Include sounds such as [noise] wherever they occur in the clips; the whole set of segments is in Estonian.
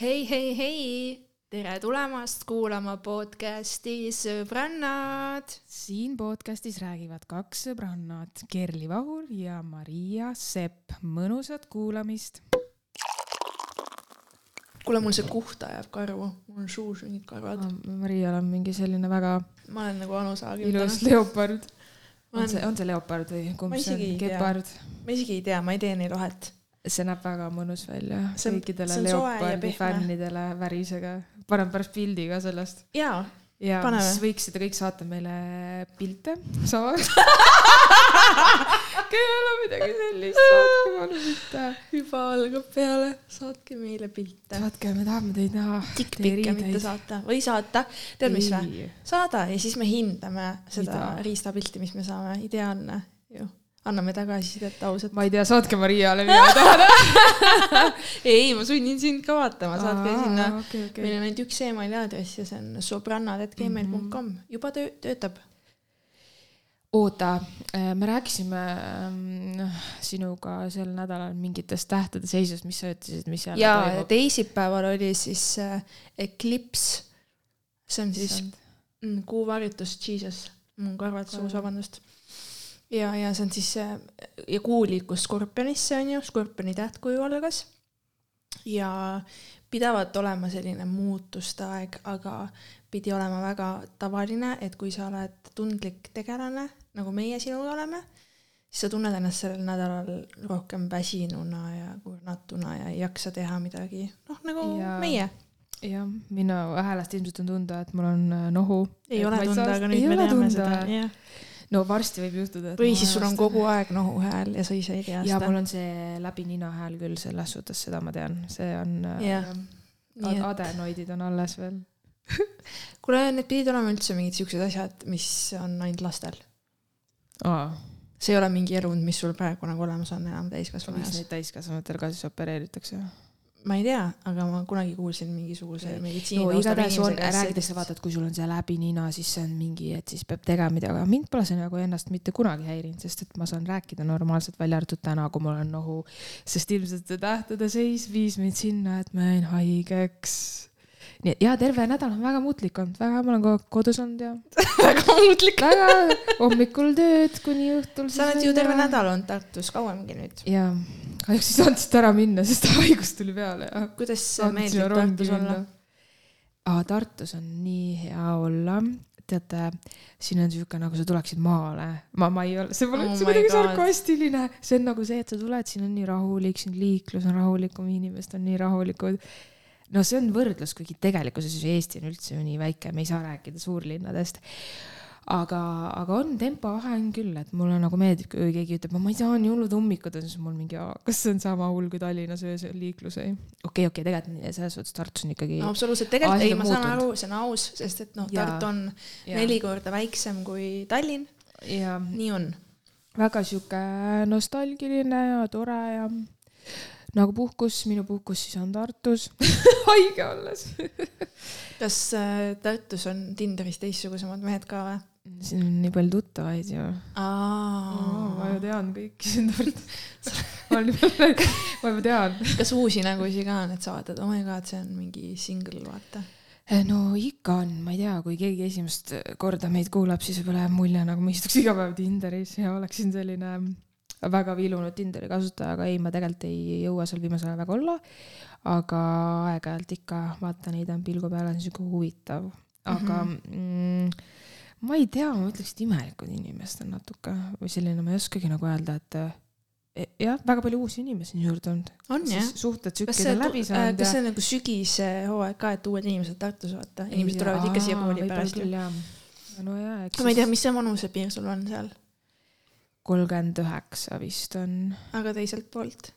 hei, hei, hei, tere tulemast kuulama podcasti Sõbrannad. siin podcastis räägivad kaks sõbrannat, Kerli Vahur ja Maria Sepp. mõnusat kuulamist. kuule, mul see kuht ajab karvu, mul on suus mingid karvad. Marial on mingi selline väga ma olen nagu Anu Saagim. ilus leopard. Ma on olen- see, on see leopard või kumb Ma see isegi on? ei tea. gepard? ma isegi ei tea, ma ei tee neil vahet. See näeb väga mõnus välja. See kõikidele leopardi fännidele värisega. panen pärast pildi ka sellest. jaa, ja Paneme. siis võiksite kõik saata meile pilte, sama [laughs] kellel on midagi sellist, saatke palun mitte. juba algab peale, saatke meile pilte. saatke, me tahame teid näha. Tikkpikke mitte saata või saata, tead mis või? saada ja siis me hindame seda riistapilti, mis me saame, ideaalne ju. Anname tagasisidet ausalt. ma ei tea, saatke Mariale, mina [laughs] ei taha näha. ei, ma sunnin sind ka vaatama, saatke sinna. okei, meil okei. on ainult üks emaili aadress ja see on sobrannad.gmail.com, juba töö, töötab. oota, me rääkisime ähm, sinuga sel nädalal mingitest tähtede seisust, mis sa ütlesid, mis seal ja toimub? teisipäeval oli siis äh, Eclipse, see on siis mm, kuuvarjutus Jesus, mul on karvad suus, vabandust. ja, ja see on siis äh, ja kuu liikus skorpionisse on ju, skorpioni tähtkuju algas. ja pidavat olema selline muutuste aeg, aga pidi olema väga tavaline, et kui sa oled tundlik tegelane, nagu meie sinuga oleme, siis sa tunned ennast sellel nädalal rohkem väsinuna ja kurnatuna ja ei jaksa teha midagi, noh nagu ja. Meie. jah, minu häälest ilmselt on tunda, et mul on äh, nohu. ei ole tunda, aga nüüd me teame seda, jah. No varsti võib juhtuda, või siis sul on kogu aeg nohuhääl ja sa ise ei tea ja seda mul. on see läbi nina hääl küll selles suhtes, seda ma tean, see on Jah. äh, et- adenoidid on alles veel. [laughs] kuule, need pidid olema üldse mingid siuksed asjad, mis on ainult lastel. aa, see ei ole mingi elund, mis sul praegu nagu olemas on enam täiskasvanu miks eas. neid täiskasvanutel ka siis opereeritakse? Ma ei tea, aga ma kunagi kuulsin mingisuguse meditsiini no igatahes on, räägitakse vaata, et kui sul on see läbi nina, siis see on mingi, et siis peab tegema midagi, aga mind pole see nagu ennast mitte kunagi häirinud, sest et ma saan rääkida normaalselt, välja arvatud täna, kui mul on nohu. sest ilmselt see tähtede seis viis mind sinna, et ma jäin haigeks. Nii et jaa, terve nädal on väga muutlik olnud, väga, ma olen kogu aeg kodus olnud ja [laughs] väga muutlik. väga hommikul tööd kuni õhtul. sa oled ju terve. nädal olnud Tartus kauemgi nüüd. jaa, kahjuks ei saanud siit ära minna, sest haigus tuli peale ja kuidas meeldib Tartus olla aa, Tartus on nii hea olla. teate, siin on sihuke nagu sa tuleksid maale. ma, ma ei ole, see pole Oh üldse my kuidagi sarkastiline. see on nagu see, et sa tuled, siin on nii rahulik, siin liiklus on rahulikum, inimesed on nii rahulikud. No see on võrdlus, kuigi tegelikkuses Eesti on üldse ju nii väike, me ei saa rääkida suurlinnadest aga, aga on tempovahe on küll, et mulle nagu meeldib, kui keegi ütleb, ma ei saa nii hullud ummikud on, siis mul mingi, kas see on sama hull kui Tallinnas öösel liiklus või? okei, okei, tegelikult nii- selles suhtes Tartus on ikkagi no absoluutselt, tegelikult ei, ma saan muutunud. aru, see on aus, sest et noh. Tartu on ja, neli korda väiksem kui Tallinn, ja nii on. väga sihuke nostalgiline ja tore ja nagu puhkus, minu puhkus siis on Tartus [laughs] haige olles. kas äh, Tartus on Tinderis teistsugusemad mehed ka või? siin on nii palju tuttavaid ju. ma aa ju. tean kõiki siin Tartus. ma juba, ma juba tean. kas uusi nägusid ka on, et sa vaatad, oh my god, see on mingi single, vaata. no ikka on, ma ei tea, kui keegi esimest korda meid kuulab, siis võib-olla jääb mulje nagu ma istuks iga päev Tinderis ja oleksin selline väga vilunud Tinderi kasutaja, aga ei, ma tegelikult ei jõua seal viimasel ajal väga olla. aga aeg-ajalt ikka vaatan neid pilgu peale, on siuke huvitav, aga mm -hmm. mm, ma ei tea, ma ütleks, et imelikud inimesed on natuke või selline, ma ei oskagi nagu öelda, et eh, jah, väga palju uusi inimesi on juurde tulnud. on jah? suhted kas tsüklid on, läbi saanud kas see on nagu sügishooaeg ka, et uued inimesed Tartus vaata, inimesed tulevad ikka siia kooli pärast ju. no jaa, eks ma ei tea, mis see vanusepiir sul on seal, kolmkümmend üheksa vist on, aga teiselt poolt.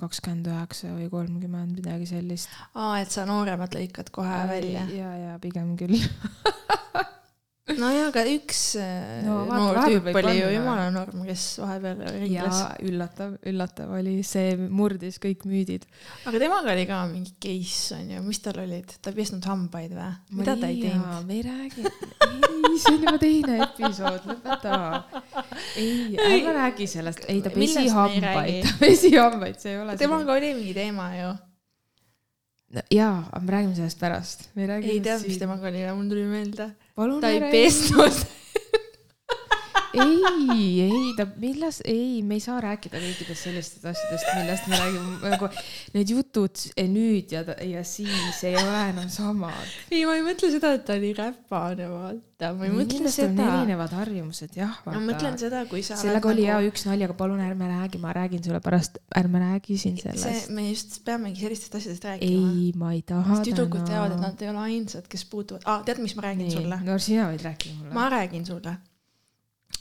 kakskümmend üheksa või kolmkümmend, midagi sellist. aa, et sa nooremad lõikad kohe välja. ja, ja pigem küll. [laughs] nojah, aga üks äh, No vaata, noor tüüp oli ju jumala norm, kes vahepeal ringles. üllatav, üllatav oli, see murdis kõik müüdid. aga temaga oli ka mingi case on ju, mis tal olid, ta ei pesnud hambaid või? mida ta ei teinud? me ei räägi, ei, see on juba teine episood, lõpeta. ei, ärme räägi sellest, ei ta pesi hambaid ta pesi hambaid, see ei ole. temaga oli mingi teema ju. no, jaa, aga me räägime sellest pärast. ei tea, mis. temaga oli, mul tuli meelde. Palun ta ei ära- pesnud. ei, ei ta, millest, ei, me ei saa rääkida kõikidest sellistest asjadest, millest me räägime, nagu need jutud eh, nüüd ja, ja siis ei ole enam samad. ei, ma ei mõtle seda, et ta oli räpane, vaata, ma ei mõtle kindlasti on seda. erinevad harjumused, jah. ma mõtlen seda, kui sa sellega oli hea üks nali, aga palun ärme räägi, ma räägin sulle pärast, ärme räägi siin sellest., me just peamegi sellistest asjadest rääkima. ei, ma ei taha tüdrukud teavad, et nad ei ole ainsad, kes puutuvad ah,. tead, mis ma räägin nii sulle?, no sina võid rääkida mulle. ma räägin sulle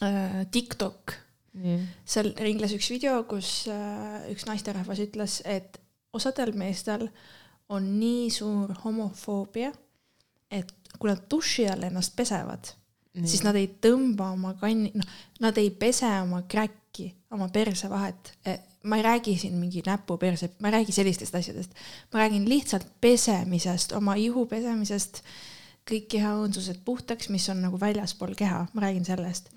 uh,. TikTok, nii, seal ringles üks video, kus uh, üks naisterahvas ütles, et osadel meestel on nii suur homofoobia, et kui nad duši all ennast pesevad, siis nad ei tõmba oma kanni, noh, nad ei pese oma kräkki, oma perse vahet. ma ei räägi siin mingi näpu perse, ma ei räägi sellistest asjadest, ma räägin lihtsalt pesemisest, oma ihu pesemisest, kõik kehaõõnsused puhtaks, mis on nagu väljaspool keha, ma räägin sellest.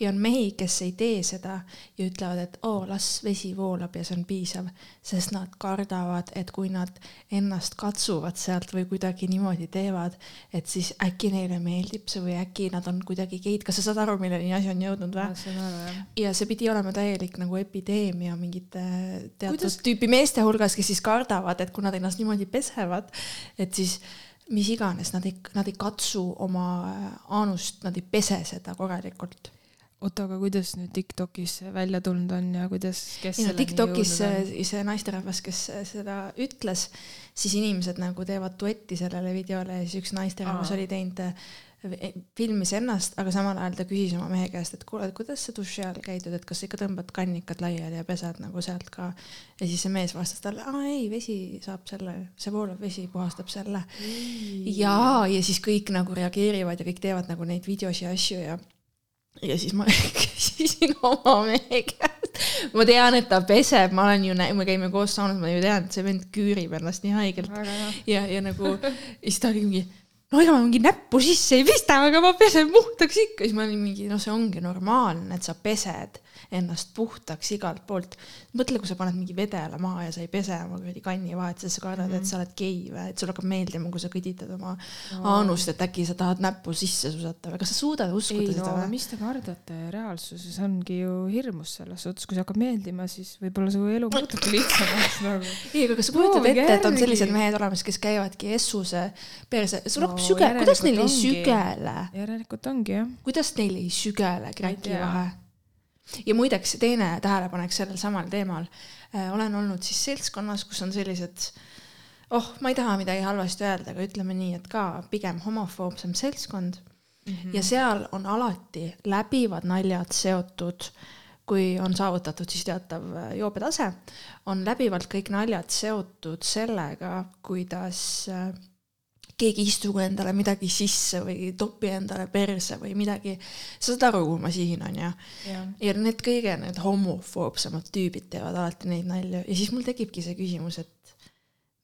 ja on mehi, kes ei tee seda ja ütlevad, et oo, las vesi voolab ja see on piisav, sest nad kardavad, et kui nad ennast katsuvad sealt või kuidagi niimoodi teevad, et siis äkki neile meeldib see või äkki nad on kuidagi geid, kas sa saad aru, milleni asi on jõudnud või? ja see pidi olema täielik nagu epideemia mingite teatud Kuidas... tüüpi meeste hulgas, kes siis kardavad, et kui nad ennast niimoodi pesevad, et siis mis iganes, nad ei, nad ei katsu oma aanust, nad ei pese seda korralikult. oota, aga kuidas nüüd Tiktokis see välja tulnud on ja kuidas, kes ei no Tiktokis jõudnud on? see, see naisterahvas, kes seda ütles, siis inimesed nagu teevad duetti sellele videole ja siis üks naisterahvas oli teinud, filmis ennast, aga samal ajal ta küsis oma mehe käest, et kuule, et kuidas sa duši all käidud, et kas sa ikka tõmbad kannikad laiali ja pesed nagu sealt ka. ja siis see mees vastas talle, aa ei, vesi saab selle, see voolav vesi puhastab selle. jaa, ja siis kõik nagu reageerivad ja kõik teevad nagu neid videosi ja asju ja ja siis ma [laughs] küsisin oma mehe käest, ma tean, et ta peseb, ma olen ju, me käime koos saunas, ma ju tean, et see vend küürib ennast nii haigelt ja, ja nagu ja siis ta oli mingi, no ega ma mingi näppu sisse ei pista, aga ma pesen puhtaks ikka, siis ma olin mingi, no see ongi normaalne, et sa pesed ennast puhtaks igalt poolt. mõtle, kui sa paned mingi vedela maha ja sa ei pese oma kuradi kanni vahet, sest sa kardad, et sa oled gei või et sulle hakkab meeldima, kui sa kõditad oma no. aanust, et äkki sa tahad näppu sisse susata või kas sa suudad uskuda ei no seda aga või? mis te kardate, reaalsuses ongi ju hirmus selles suhtes, kui see hakkab meeldima, siis võib-olla su elu muutubki [laughs] lihtsamaks nagu. ei, aga kas sa kujutad ette, et on sellised mehed olemas, kes käivadki Essuse perse, sul No hakkab süge-, kuidas neil ei sügele? järelikult ongi jah. kuidas neil ei sügele kräki vahe? Ja muideks teine tähelepanek sellel samal teemal. olen olnud siis seltskonnas, kus on sellised, oh, ma ei taha midagi halvasti öelda, aga ütleme nii, et ka pigem homofoobsem seltskond mm. -hmm. ja seal on alati läbivad naljad seotud kui on saavutatud siis teatav äh, joobetase, on läbivalt kõik naljad seotud sellega, kuidas äh, keegi istugu endale midagi sisse või topi endale perse või midagi. sa saad aru, kuhu ma sihin, onju. ja need kõige need homofoobsemad tüübid teevad alati neid nalju ja siis mul tekibki see küsimus, et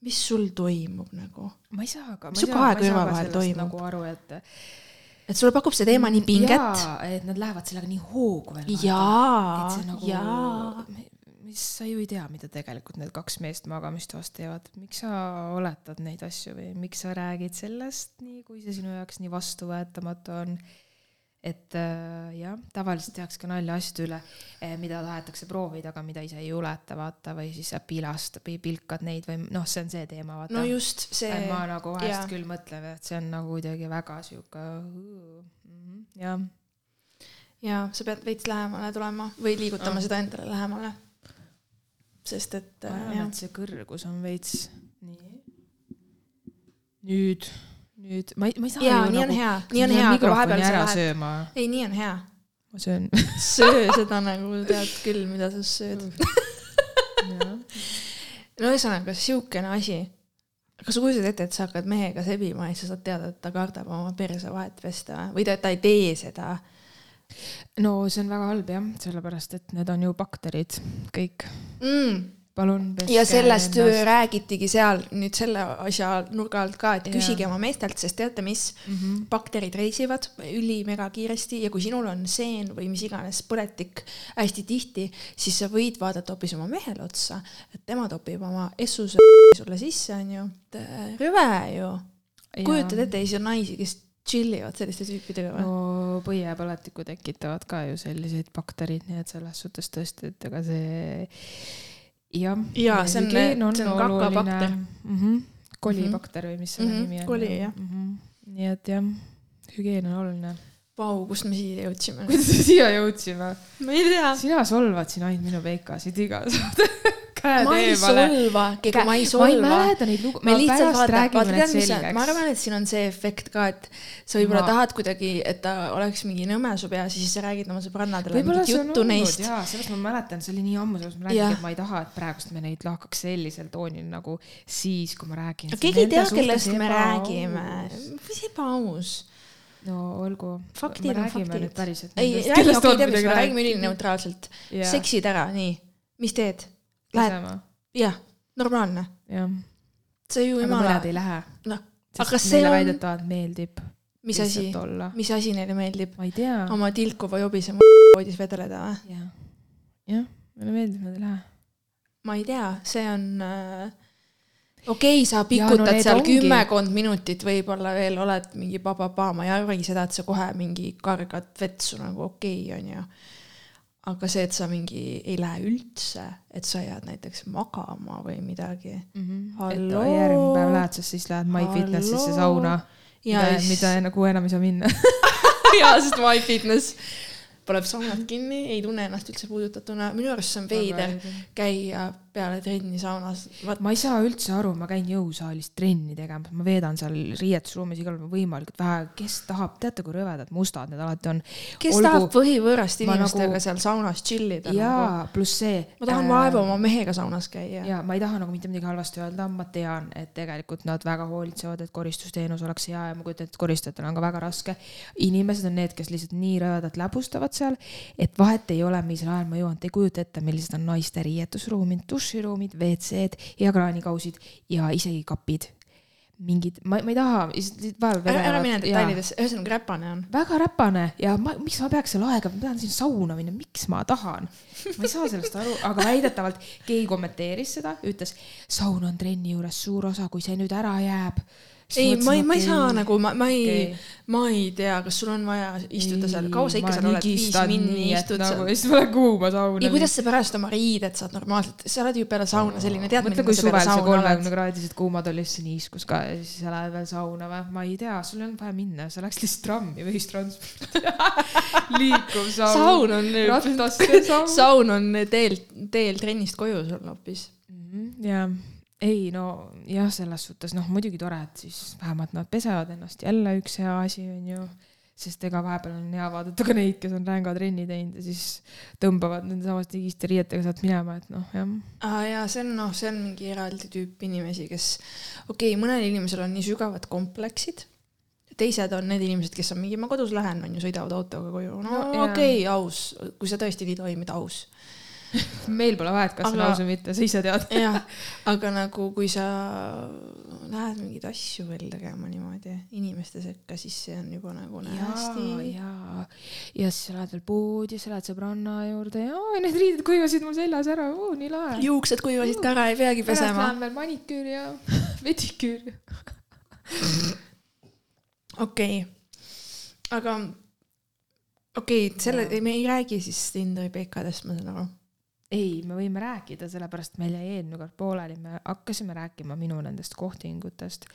mis sul toimub nagu, ma ei saa ka. Mis su kahe kõrva vahel toimub? nagu aru, et. et sulle pakub see teema nii pinget. et nad lähevad sellega nii hoogu veel. jaa nagu jaa, mis sa ju ei tea, mida tegelikult need kaks meest magamistoas teevad, miks sa oletad neid asju või miks sa räägid sellest nii, kui see sinu jaoks nii vastuvõetamatu on. et äh, jah, tavaliselt tehakse ka nalja asjade üle, mida tahetakse proovida, aga mida ise ei juleta vaata või siis sa pilast või pilkad neid või noh, see on see teema vaata no just see ma nagu vahest jaa. küll mõtlen, et see on nagu kuidagi väga sihuke jah, ja sa pead veits lähemale tulema või liigutama Mm. seda endale lähemale. Sest et ma äh, arvan, et, see kõrgus on veits nii. nüüd, nüüd ma ei, ma ei saa jaa, nii on nagu hea, nii on hea, aga vahepeal sa lähed, ei, nii on hea. ma söön. [laughs] söö seda nagu tead küll, mida sa sööd. no ühesõnaga, siukene asi. kas sa kujutad ette, et sa hakkad mehega sebima ja siis sa saad teada, et ta kardab oma perse vahet pesta või ta, ta ei tee seda. No see on väga halb jah, sellepärast et need on ju bakterid kõik. mm,. palun. ja sellest ennast. räägitigi seal nüüd selle asja nurga alt ka, et küsige oma meestelt, sest teate mis, mm. -hmm. bakterid reisivad ülimega kiiresti ja kui sinul on seen või mis iganes põletik hästi tihti, siis sa võid vaadata hoopis oma mehele otsa, et tema topib oma essuse sulle sisse, onju. rüve ju, kujutad ette, siis on naisi, kes chill ivad selliste tüüpidega või no.? põiepõletikku tekitavad ka ju selliseid bakterid, nii et selles suhtes tõesti, et ega see jah. Jaa, see on- see on kakabakter. mm. -hmm. kolibakter või mis selle Mhm, nimi on. koli, jah. mm. -hmm. nii et jah, hügieen on oluline. Vau, kust me siia jõudsime? kuidas me siia jõudsime? ma ei tea. sina solvad siin ainult minu peikasid iga saade. [laughs] käed ma ei eemale. ma ei ma ei solva. mäleta neid lugu, me ma lihtsalt pärast vaata, räägime vaata need tead, mis on, ma arvan, et siin on see efekt ka, et sa võib-olla Ma- tahad kuidagi, et ta oleks mingi nõme su peas ja siis sa räägid oma sõbrannadele mingit juttu neist. jaa, sellest ma mäletan, see oli nii ammu, sellest ma räägin, et ma ei taha, et praegust me neid lahkaks sellisel toonil nagu siis, kui ma räägin. keegi ei tea, kellest me räägime. mis ebaaus. no olgu. Faktid on faktid. ei, räägi, mis, me räägime ülineutraalselt. seksid ära, nii. mis teed? Lähed, jah, normaalne. jah, sa ju jumala mõned, ei lähe. noh, aga see neile on, väidetavalt meeldib mis asi, mis asi neile meeldib? ma ei tea. oma tilkuva jobise voodis [laughs] vedeleda või? jah, jah, meile meeldib, nad ei lähe. ma ei tea, see on äh, okei okay,, sa no pikutad need seal ongi- kümmekond minutit, võib-olla veel oled mingi pa-pa-pa, ma ei arvagi seda, et sa kohe mingi kargad vetsu nagu okei okay,, onju. Aga see, et sa mingi ei lähe üldse, et sa jääd näiteks magama või midagi. et Halloo? järgmine päev lähed, sest siis lähed MyFitnessisse sauna, ja mida, siis mida, nagu enam ei saa minna. [laughs] jaa, sest MyFitness paneb saunad kinni, ei tunne ennast üldse puudutatuna, minu arust see on veider käia peale trenni saunas, ma ei saa üldse aru, ma käin jõusaalis trenni tegemas, ma veedan seal riietusruumis igal pool võimalikult vähe, kes tahab, teate, kui rõvedad mustad need alati on. kes Olgu- tahab põhivõõrast ma inimestega nagu- nagu... seal saunas chillida nagu.? jaa, pluss see. ma tahan vaeva oma mehega saunas käia. ja ma ei taha nagu mitte midagi halvasti öelda, ma tean, et tegelikult nad väga hoolitsevad, et koristusteenus oleks hea ja ma kujutan ette, et koristajatel on ka väga raske. inimesed on need, kes lihtsalt nii rõvedalt läbustavad seal, et vahet ei ole, millisel ajal ma jõuan, te ei kujuta ette, millised on naiste riietusruumid, duširuumid, WC-d ja kraanikausid ja isegi kapid. mingid, ma, ma ei taha, vahepeal ära, ära mine detailidesse, ühesõnaga räpane on. väga räpane ja ma, miks ma peaks seal aega, ma tahan sinna sauna minna, miks ma tahan? ma ei saa sellest aru, aga väidetavalt keegi kommenteeris seda, ütles, saun on trenni juures suur osa, kui see nüüd ära jääb. ei, ma ei, ma ei saa nagu, ma, ma ei okay., ma ei tea, kas sul on vaja istuda seal, kaua sa ikka seal oled, viis minni istud nagu, seal siis ma lähen kuuma sauna. ja kuidas sa pärast oma riided saad normaalselt, sa oled ju peale sauna selline, tead, mõtle, kui suvel see kolmekümne kraadised kuumad olid, siis niiskus ka ja siis sa lähed veel sauna või? ma ei tea, sul ei olnud vaja minna, sa läks lihtsalt trammi või ühistransporti. liikuv saun, saun on nüüd, rataste saun. saun on teel, teel trennist koju sul hoopis. ja ei no jah, selles suhtes noh, muidugi tore, et siis vähemalt nad pesevad ennast, jälle üks hea asi on ju, sest ega vahepeal on hea vaadata ka neid, kes on ränga trenni teinud ja siis tõmbavad nende samaste higiste riietega sealt minema, et noh jah. aa jaa, see on noh, see on mingi eraldi tüüp inimesi, kes, okei okay,, mõnel inimesel on nii sügavad kompleksid, teised on need inimesed, kes on mingi, ma kodus lähen, on ju, sõidavad autoga koju, no, No okei okay,, aus, kui sa tõesti nii toimid, aus. [laughs] meil pole vahet, kas see on Aga- aus või mitte, sa ise tead. [laughs] jah, aga nagu kui sa lähed mingeid asju veel tegema niimoodi inimeste sekka, siis see on juba nagu ja, hästi. ja, ja siis sa lähed veel poodi, sa lähed sõbranna juurde ja oi, need riided kuivasid mul seljas ära, nii lahe. juuksed kuivasid ka ära, ei peagi pärast pesema. lähen veel maniküür ja [laughs] pediküür. okei okay., aga okei okay,, selle me ei räägi siis Tinderi PK-dest, ma saan aru. ei, me võime rääkida, sellepärast meil jäi eelmine kord pooleli, me hakkasime rääkima minu nendest kohtingutest.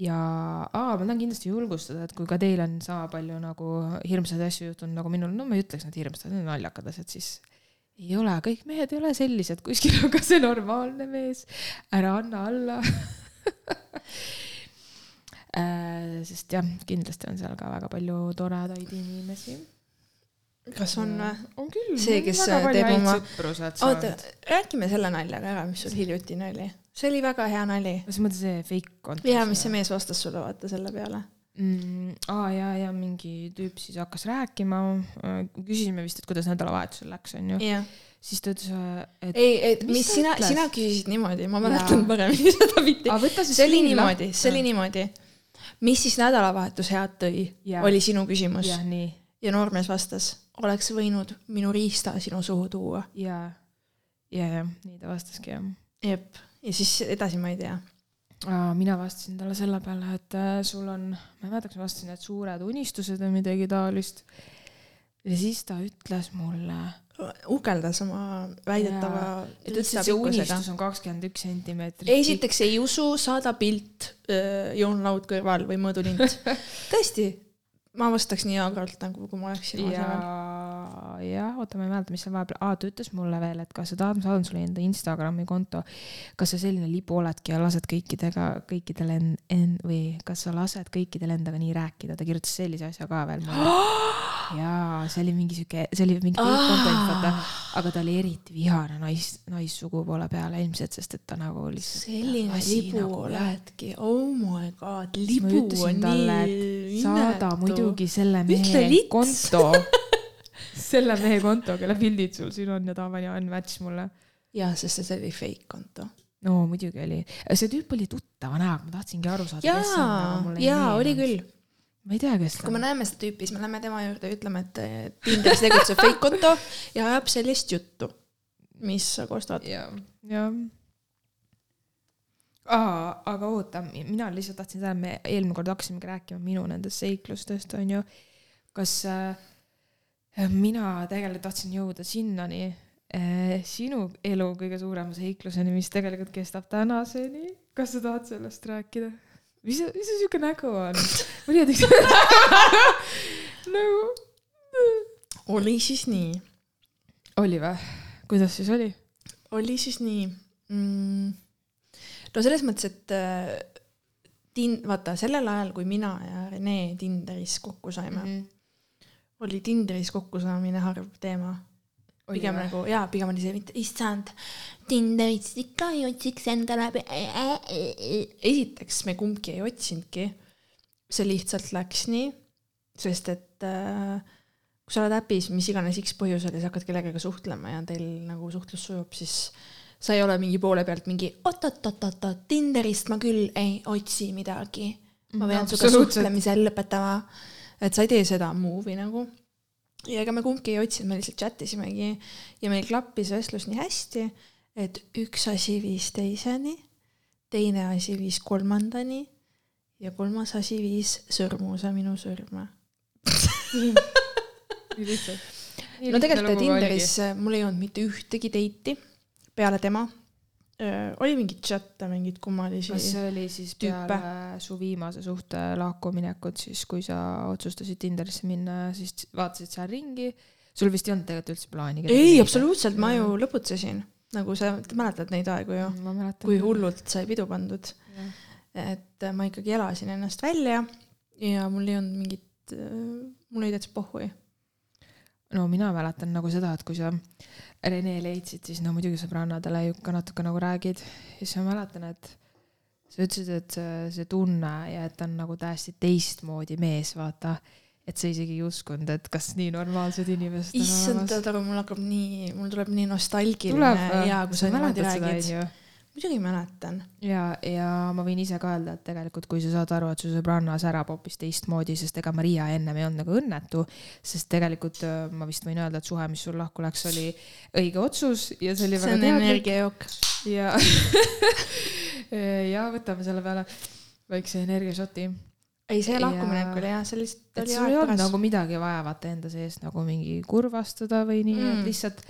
ja aa, ma tahan kindlasti julgustada, et kui ka teil on sama palju nagu hirmsaid asju juhtunud nagu minul, no ma ei ütleks need hirmsad, need on naljakad asjad, siis ei ole, kõik mehed ei ole sellised, kuskil [laughs] on ka see normaalne mees, ära anna alla [laughs] Äh, sest jah, kindlasti on seal ka väga palju toredaid inimesi. Kas on või? on küll. See, kes teeb oma- oota räägime selle nalja ka ära, mis sul hiljutine oli. see oli väga hea nali. mis mõttes see fake content? ja mis see mees vastas sulle, vaata selle peale. mm,. aa ja, ja mingi tüüp siis hakkas rääkima, küsisime vist, et kuidas nädalavahetusel läks, onju. jah, siis ta ütles, et ei, et Mis mis sina, sina küsisid niimoodi, ma Jaa. mäletan paremini [laughs] seda pilti. see oli niimoodi, see oli niimoodi. mis siis nädalavahetus head tõi Jaa., oli sinu küsimus. nii ja noormees vastas, oleks võinud minu riista sinu suhu tuua. ja, ja, ja nii ta vastaski jah. jep, ja siis edasi ma ei tea. mina vastasin talle selle peale, et äh, sul on, ma ei mäleta, kas ma vastasin, et suured unistused või midagi taolist. ja siis ta ütles mulle, uhkeldas oma väidetava et ütles, et see unistus on kakskümmend üks sentimeetrit. esiteks ei usu, saada pilt, joonlaud kõrval või mõõdulint. [laughs] tõesti, ma vastaks nii agralt nagu, kui ma oleks sinu ja jah, oota, ma ei mäleta, mis seal vahepeal, aa, ta ütles mulle veel, et kas sa tahad, ma saadan sulle enda Instagrami konto. kas sa selline libu oledki ja lased kõikidega, kõikidel en-, en- või kas sa lased kõikidel endaga nii rääkida, ta kirjutas sellise asja ka veel mulle. [gasps] jaa, see oli mingi sihuke, see oli mingi fake content, vaata, aga ta oli eriti vihane nais, naissugupoole peale ilmselt, sest et ta nagu lihtsalt. selline libu nagu, oledki, oh my god, libu on ütlesin talle, nii et saada muidugi selle mehe konto, [laughs] selle mehe konto, kelle pildid sul siin on ja ta pani unmatch mulle. jaa, sest see oli fake konto. no muidugi oli, see tüüp oli tuttava näoga, ma tahtsingi aru saada, on, jaa jaa, oli küll. ma ei tea, kes ta kui me on. näeme seda tüüpi, siis me läheme tema juurde ja ütleme, et eh, Tinderis tegutseb fake konto ja ajab sellist juttu, mis sa kostad. jah, jah. aa, aga oota, mina lihtsalt tahtsin seda, me eelmine kord hakkasimegi rääkima minu nendest seiklustest, onju. kas äh, mina tegelikult tahtsin jõuda sinnani äh, sinu elu kõige suurema seikluseni, mis tegelikult kestab tänaseni. kas sa tahad sellest rääkida? mis mis see siuke nägu on? ma teadaks nagu. oli siis nii, oli või? kuidas siis oli? oli siis nii mm,. no selles mõttes, et äh, tin-, vaata sellel ajal, kui mina ja Rene Tinderis kokku saime mm, -hmm. Oli Tinderis kokkusaamine harv teema. pigem nagu jaa, pigem oli see issand, Tinderist ikka ei otsiks endale. esiteks me kumbki ei otsinudki. see lihtsalt läks nii, sest et äh, kui sa oled äpis, mis iganes X põhjusel ja sa hakkad kellegagi suhtlema ja teil nagu suhtlus sujub, siis sa ei ole mingi poole pealt mingi oot-oot-oot-oot, Tinderist ma küll ei otsi midagi. ma pean sinuga Absoluutselt. suhtlemise lõpetama. et sa ei tee seda move'i nagu. Ja ega me kumbki ei otsinud, me lihtsalt chat isimegi ja meil klappis vestlus nii hästi, et üks asi viis teiseni, teine asi viis kolmandani ja kolmas asi viis sõrmuse minu sõrme. [laughs] nii lihtsalt. no tegelikult Tinderis mul ei olnud mitte ühtegi date'i peale tema. Oli mingeid chat'e, mingeid kummalisi kas see oli siis tüüpe. peale su viimase suhte lahkuminekut, siis kui sa otsustasid Tinderisse minna, siis vaatasid seal ringi? sul vist ei olnud tegelikult üldse plaani? ei, absoluutselt, ma ju lõbutsesin, nagu sa mäletad neid aegu ju, kui. hullult sai pidu pandud. et äh, ma ikkagi elasin ennast välja ja mul ei olnud mingit, mul oli täitsa pohhui. No mina mäletan nagu seda, et kui sa Rene leidsid, siis no muidugi sõbrannadele ju ka natuke nagu räägid ja siis ma mäletan, et sa ütlesid, et see, tunne ja et ta on nagu täiesti teistmoodi mees, vaata. et sa isegi ei uskunud, et kas nii normaalsed inimesed issand, tead aru, mul hakkab nii, mul tuleb nii nostalgiline ja kui sa niimoodi räägid. Muidugi mäletan. ja, ja ma võin ise ka öelda, et tegelikult kui sa saad aru, et su sõbranna särab hoopis teistmoodi, sest ega Maria ennem ei olnud nagu õnnetu, sest tegelikult öö, ma vist võin öelda, et suhe, mis sul lahku läks, oli õige otsus ja see oli see väga on teadlik energiajook. ja [laughs] ja võtame selle peale väikse energiašoti. ei, see lahkuminek oli jah, see lihtsalt oli aeg nagu midagi vaja vaata enda sees nagu mingi kurvastada või nii Mm. et lihtsalt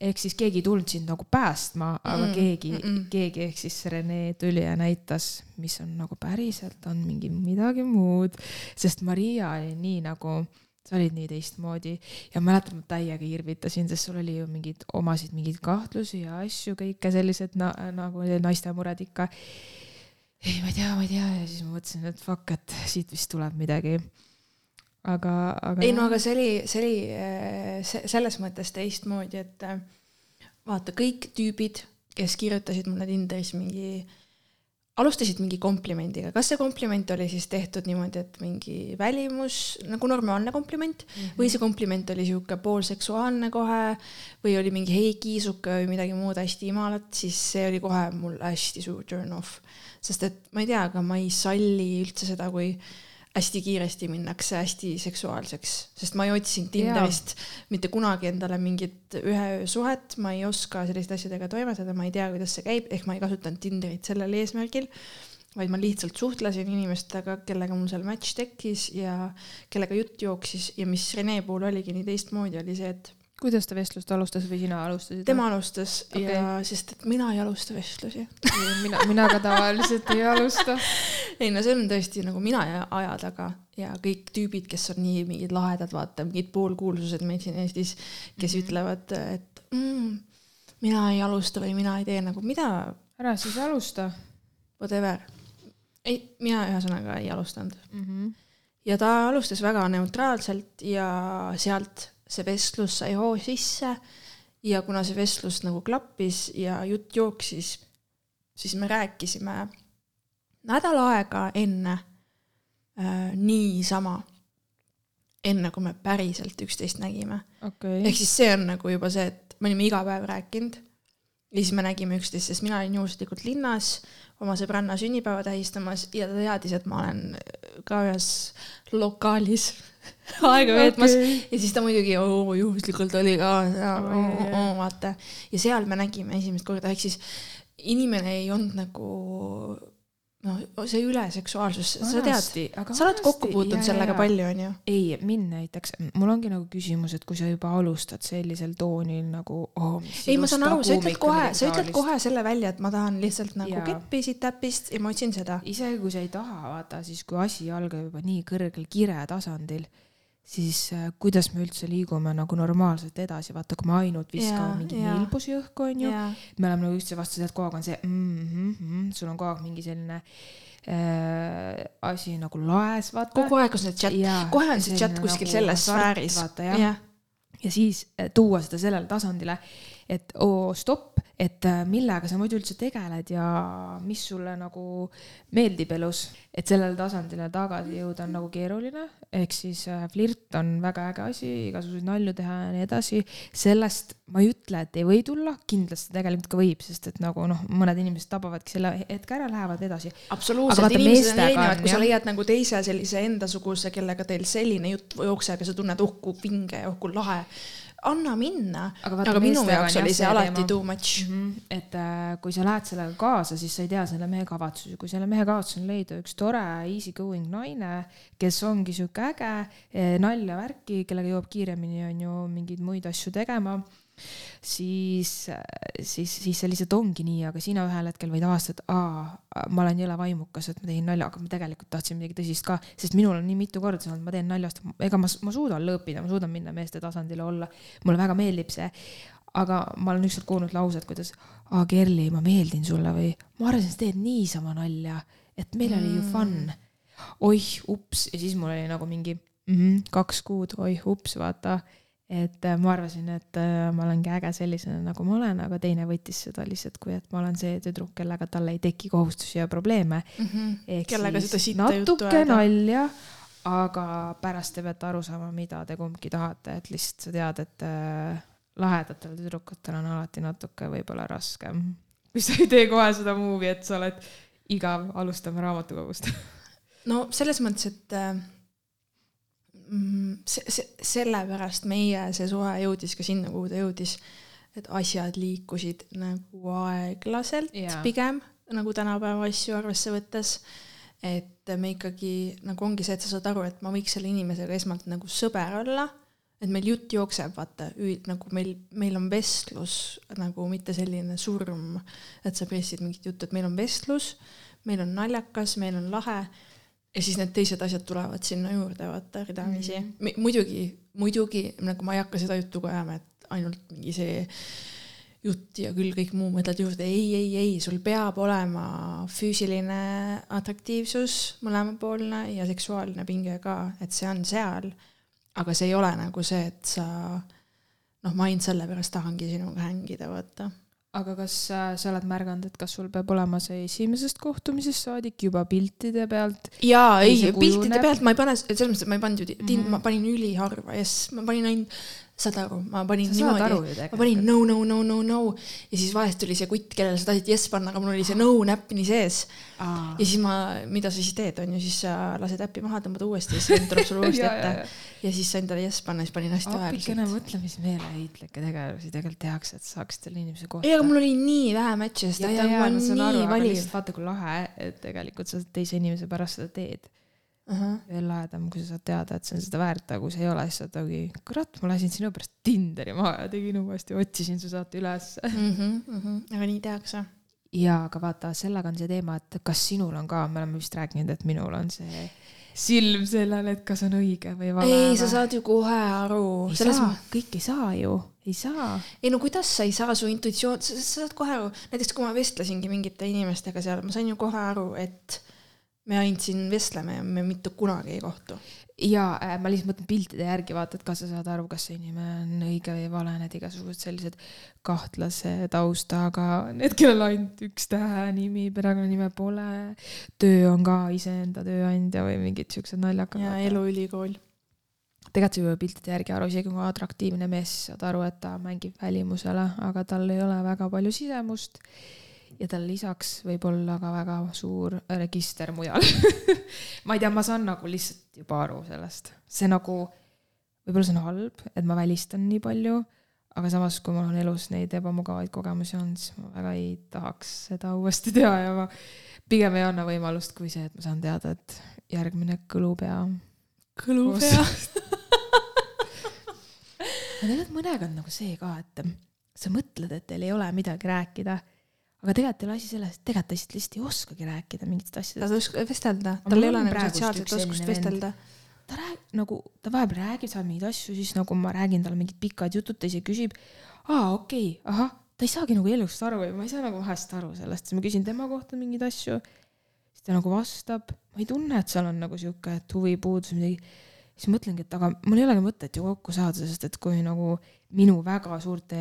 ehk siis keegi ei tulnud sind nagu päästma, aga Mm, keegi mm, mm. keegi ehk siis Rene tuli ja näitas, mis on nagu päriselt on mingi midagi muud, sest Maria oli nii nagu sa olid nii teistmoodi ja mäletan, ma täiega irvitasin, sest sul oli ju mingeid omasid mingeid kahtlusi ja asju, kõike sellised na, nagu naiste mured ikka. ei, ma ei tea, ma ei tea ja siis ma mõtlesin, et fuck, et siit vist tuleb midagi. aga, aga. ei no aga see oli, see oli äh, se- selles mõttes teistmoodi, et äh, vaata kõik tüübid, kes kirjutasid mulle Tinderis mingi alustasid mingi komplimendiga, kas see kompliment oli siis tehtud niimoodi, et mingi välimus nagu normaalne kompliment mm -hmm. või see kompliment oli sihuke poolseksuaalne kohe või oli mingi hei kiisuke või midagi muud hästi imalat, siis see oli kohe mul hästi suur turn off. sest et ma ei tea, aga ma ei salli üldse seda, kui hästi kiiresti minnakse hästi seksuaalseks, sest ma ei otsinud Tinderist mitte kunagi endale mingit ühe öö suhet, ma ei oska selliste asjadega toimetada, ma ei tea, kuidas see käib, ehk ma ei kasutanud Tinderit sellel eesmärgil, vaid ma lihtsalt suhtlesin inimestega, kellega mul seal match tekkis ja kellega jutt jooksis ja mis Rene puhul oligi nii teistmoodi, oli see, et kuidas ta vestlust alustas või sina alustasid? tema alustas okay. ja sest, et mina ei alusta vestlusi mina, mina ka tavaliselt ei alusta. [laughs] ei no see on tõesti nagu mina ja aja taga ja kõik tüübid, kes on nii mingid lahedad, vaata mingid poolkuulsused meil siin Eestis, kes mm -hmm. ütlevad, et mm, mina ei alusta või mina ei tee nagu mida. ära siis alusta. Whatever. ei, mina ühesõnaga ei alustanud mm. -hmm. ja ta alustas väga neutraalselt ja sealt see vestlus sai hoo sisse ja kuna see vestlus nagu klappis ja jutt jooksis, siis me rääkisime nädal aega enne äh, niisama, enne kui me päriselt üksteist nägime. Okay.. ehk siis see on nagu juba see, et me olime iga päev rääkinud ja siis me nägime üksteist, sest mina olin juhuslikult linnas oma sõbranna sünnipäeva tähistamas ja ta teadis, et ma olen ka ühes lokaalis [laughs] aega veetmas. Okay. ja siis ta muidugi oo, juhuslikult oli ka oh, vaata. Ja seal me nägime esimest korda, ehk siis inimene ei olnud nagu noh, see üleseksuaalsus, sa tead, sa oled kokku puutunud sellega ja. palju, onju. ei, mind näiteks, mul ongi nagu küsimus, et kui sa juba alustad sellisel toonil nagu oh,. ei, ma saan aru, sa ütled kohe, sa ütled kohe selle välja, et ma tahan lihtsalt nagu ja. keppi siit täpist ja ma otsin seda. isegi kui sa ei taha, vaata siis, kui asi algab juba nii kõrgel kire tasandil siis äh, kuidas me üldse liigume nagu normaalselt edasi, vaata, kui me ainult viskame mingeid nilbusi õhku, onju. me oleme nagu üksteise vastu, kogu aeg on see mm, -hmm, mm, sul on kogu aeg mingi selline äh, asi nagu laes, vaata. kogu aeg on see chat, kohe on see chat kuskil nagu selles sfääris. vaata jah ja. ja siis äh, tuua seda sellele tasandile, et oo stopp, et äh, millega sa muidu üldse tegeled ja mis sulle nagu meeldib elus, et sellele tasandile tagasi jõuda on nagu keeruline, ehk siis äh, flirt on väga äge asi, igasuguseid nalju teha ja nii edasi. sellest ma ei ütle, et ei või tulla, kindlasti tegelikult ka võib, sest et nagu noh, mõned inimesed tabavadki selle hetke ära, lähevad edasi. absoluutselt, inimesed on erinevad, kui sa leiad nagu teise sellise endasuguse, kellega teil selline jutt jookseb ja sa tunned, oh kui vinge ja oh kui lahe anna minna. aga, aga minu jaoks oli see alati teema. too much mm. -hmm. et äh, kui sa lähed sellega kaasa, siis sa ei tea selle mehe kavatsusi, kui selle mehe kavatsus on leida üks tore easy going naine, kes ongi sihuke äge, eh, nalja, värki, kellega jõuab kiiremini, on ju, mingeid muid asju tegema siis, siis, siis see lihtsalt ongi nii, aga sina ühel hetkel võid avastada, et aa, ma olen jõle vaimukas, et ma tegin nalja, aga ma tegelikult tahtsin midagi tõsist ka, sest minul on nii mitu korda see olnud, ma teen naljast, ega ma, ma suudan lõõpida, ma suudan minna meeste tasandile olla, mulle väga meeldib see. aga ma olen ükskord kuulnud lauset, kuidas, aa Kerli, ma meeldin sulle või ma arvasin, sa teed niisama nalja, et meil mm. oli ju fun. oih, ups, ja siis mul oli nagu mingi mm -hmm, kaks kuud, oih, ups, vaata et äh, ma arvasin, et äh, ma olengi äge sellisena, nagu ma olen, aga teine võttis seda lihtsalt kui, et ma olen see tüdruk, kellega tal ei teki kohustusi ja probleeme mm. -hmm. kellega sitta juttu ajada. natuke nalja, aga pärast te peate aru saama, mida te kumbki tahate, et lihtsalt sa tead, et äh, lahedatel tüdrukutel on alati natuke võib-olla raskem. kui sa ei tee kohe seda movie, et sa oled igav, alustame raamatukogust no selles mõttes, et see, see, sellepärast meie see suhe jõudis ka sinna, kuhu ta jõudis, et asjad liikusid nagu aeglaselt yeah. pigem, nagu tänapäeva asju arvesse võttes. et me ikkagi nagu ongi see, et sa saad aru, et ma võiks selle inimesega esmalt nagu sõber olla, et meil jutt jookseb, vaata, nagu meil, meil on vestlus nagu mitte selline surm, et sa pressid mingit juttu, et meil on vestlus, meil on naljakas, meil on lahe ja siis need teised asjad tulevad sinna juurde, vaata, ridamisi mm. muidugi, muidugi nagu ma ei hakka seda juttu ka ajama, et ainult mingi see jutt ja küll kõik muu mõtled juurde, ei, ei, ei, sul peab olema füüsiline atraktiivsus mõlemapoolne ja seksuaalne pinge ka, et see on seal. aga see ei ole nagu see, et sa noh, ma ainult sellepärast tahangi sinuga hängida, vaata aga kas äh, sa oled märganud, et kas sul peab olema see esimesest kohtumisest saadik juba piltide pealt? jaa, ei, piltide pealt ma ei pane, selles mõttes, et ma ei pannud ju mm, Mhm. -hmm. ma panin üliharva, jess, ma panin ainult, saad aru, ma panin sa niimoodi, ma panin no, no, no, no, no ja siis vahest tuli see kutt, kellele sa tahtsid yes panna, aga mul oli see no näpp nii sees. Ja siis ma, mida sa siis teed, on ju, siis sa lased äppi maha, tõmbad uuesti ja siis vend tuleb sulle [laughs] uuesti Ja, ette ja. siis sain talle yes panna, siis panin hästi appikene aeglaselt. mõtlemismeeleheitlikke tegevusi tegelikult tehakse, et saaks selle inimese kohta. ei, aga mul oli nii vähe match'e, sest ta on nii valiv. vaata, kui lahe, et tegelikult sa teise inimese pärast seda teed. Veel lahedam, kui sa saad teada, et see on seda väärt, aga kui see ei ole, siis sa oled mingi, kurat, ma lasin sinu pärast Tinderi maha ja tegin uuesti, otsisin su saate ülesse. Mhm, aga nii tehakse. ja, aga vaata, sellega on see teema, et kas sinul on ka, me oleme vist rääkinud, et minul on see silm sellele, et kas on õige või vale. ei, sa saad ju kohe aru. ei selles saa mõttes, kõik ei saa ju, ei saa. ei no kuidas sa ei saa, su intuitsioon, sa sa saad kohe aru, näiteks kui ma vestlesingi mingite inimestega seal, ma sain ju kohe aru, et me ainult siin vestleme ja me mitte kunagi ei kohtu. ja äh, ma lihtsalt mõtlen piltide järgi vaata, et kas sa saad aru, kas see inimene on õige või vale, need igasugused sellised kahtlase taustaga, need, kellel ainult üks tähenimi, perekonnanime pole, töö on ka iseenda tööandja või mingid siuksed naljakad. ja eluülikool. tegelikult sa juba piltide järgi aru, isegi kui atraktiivne mees, saad aru, et ta mängib välimusele, aga tal ei ole väga palju sisemust. Ja tal lisaks võib olla ka väga suur register mujal. [laughs] Ma ei tea, ma saan nagu lihtsalt juba aru sellest, see nagu, võib-olla see on halb, et ma välistan nii palju, aga samas, kui mul on elus neid ebamugavaid kogemusi olnud, siis ma väga ei tahaks seda uuesti teha ja ma pigem ei anna võimalust, kui see, et ma saan teada, et järgmine kõlupea kõlupea. aga tegelikult mõnega on nagu see ka, et sa mõtled, et teil ei ole midagi rääkida, aga tegelikult ei ole asi selles, et tegelikult ta lihtsalt lihtsalt ei oskagi rääkida mingitest ta asjadest. oskab vestelda, tal ei ole nagu sotsiaalset oskust vestelda. ta räägib nagu, ta vahepeal räägib seal mingeid asju, siis nagu ma räägin talle mingid pikad jutud, ta ise küsib, aa okei okay,, ahah, ta ei saagi nagu elust aru või ma ei saa nagu vahest aru sellest, siis ma küsin tema kohta mingeid asju, siis ta nagu vastab, ma ei tunne, et seal on nagu sihuke, et huvipuudus või midagi. Siis mõtlengi, et aga mul ei olegi mõtet ju kokku saada, sest et kui nagu minu väga suurte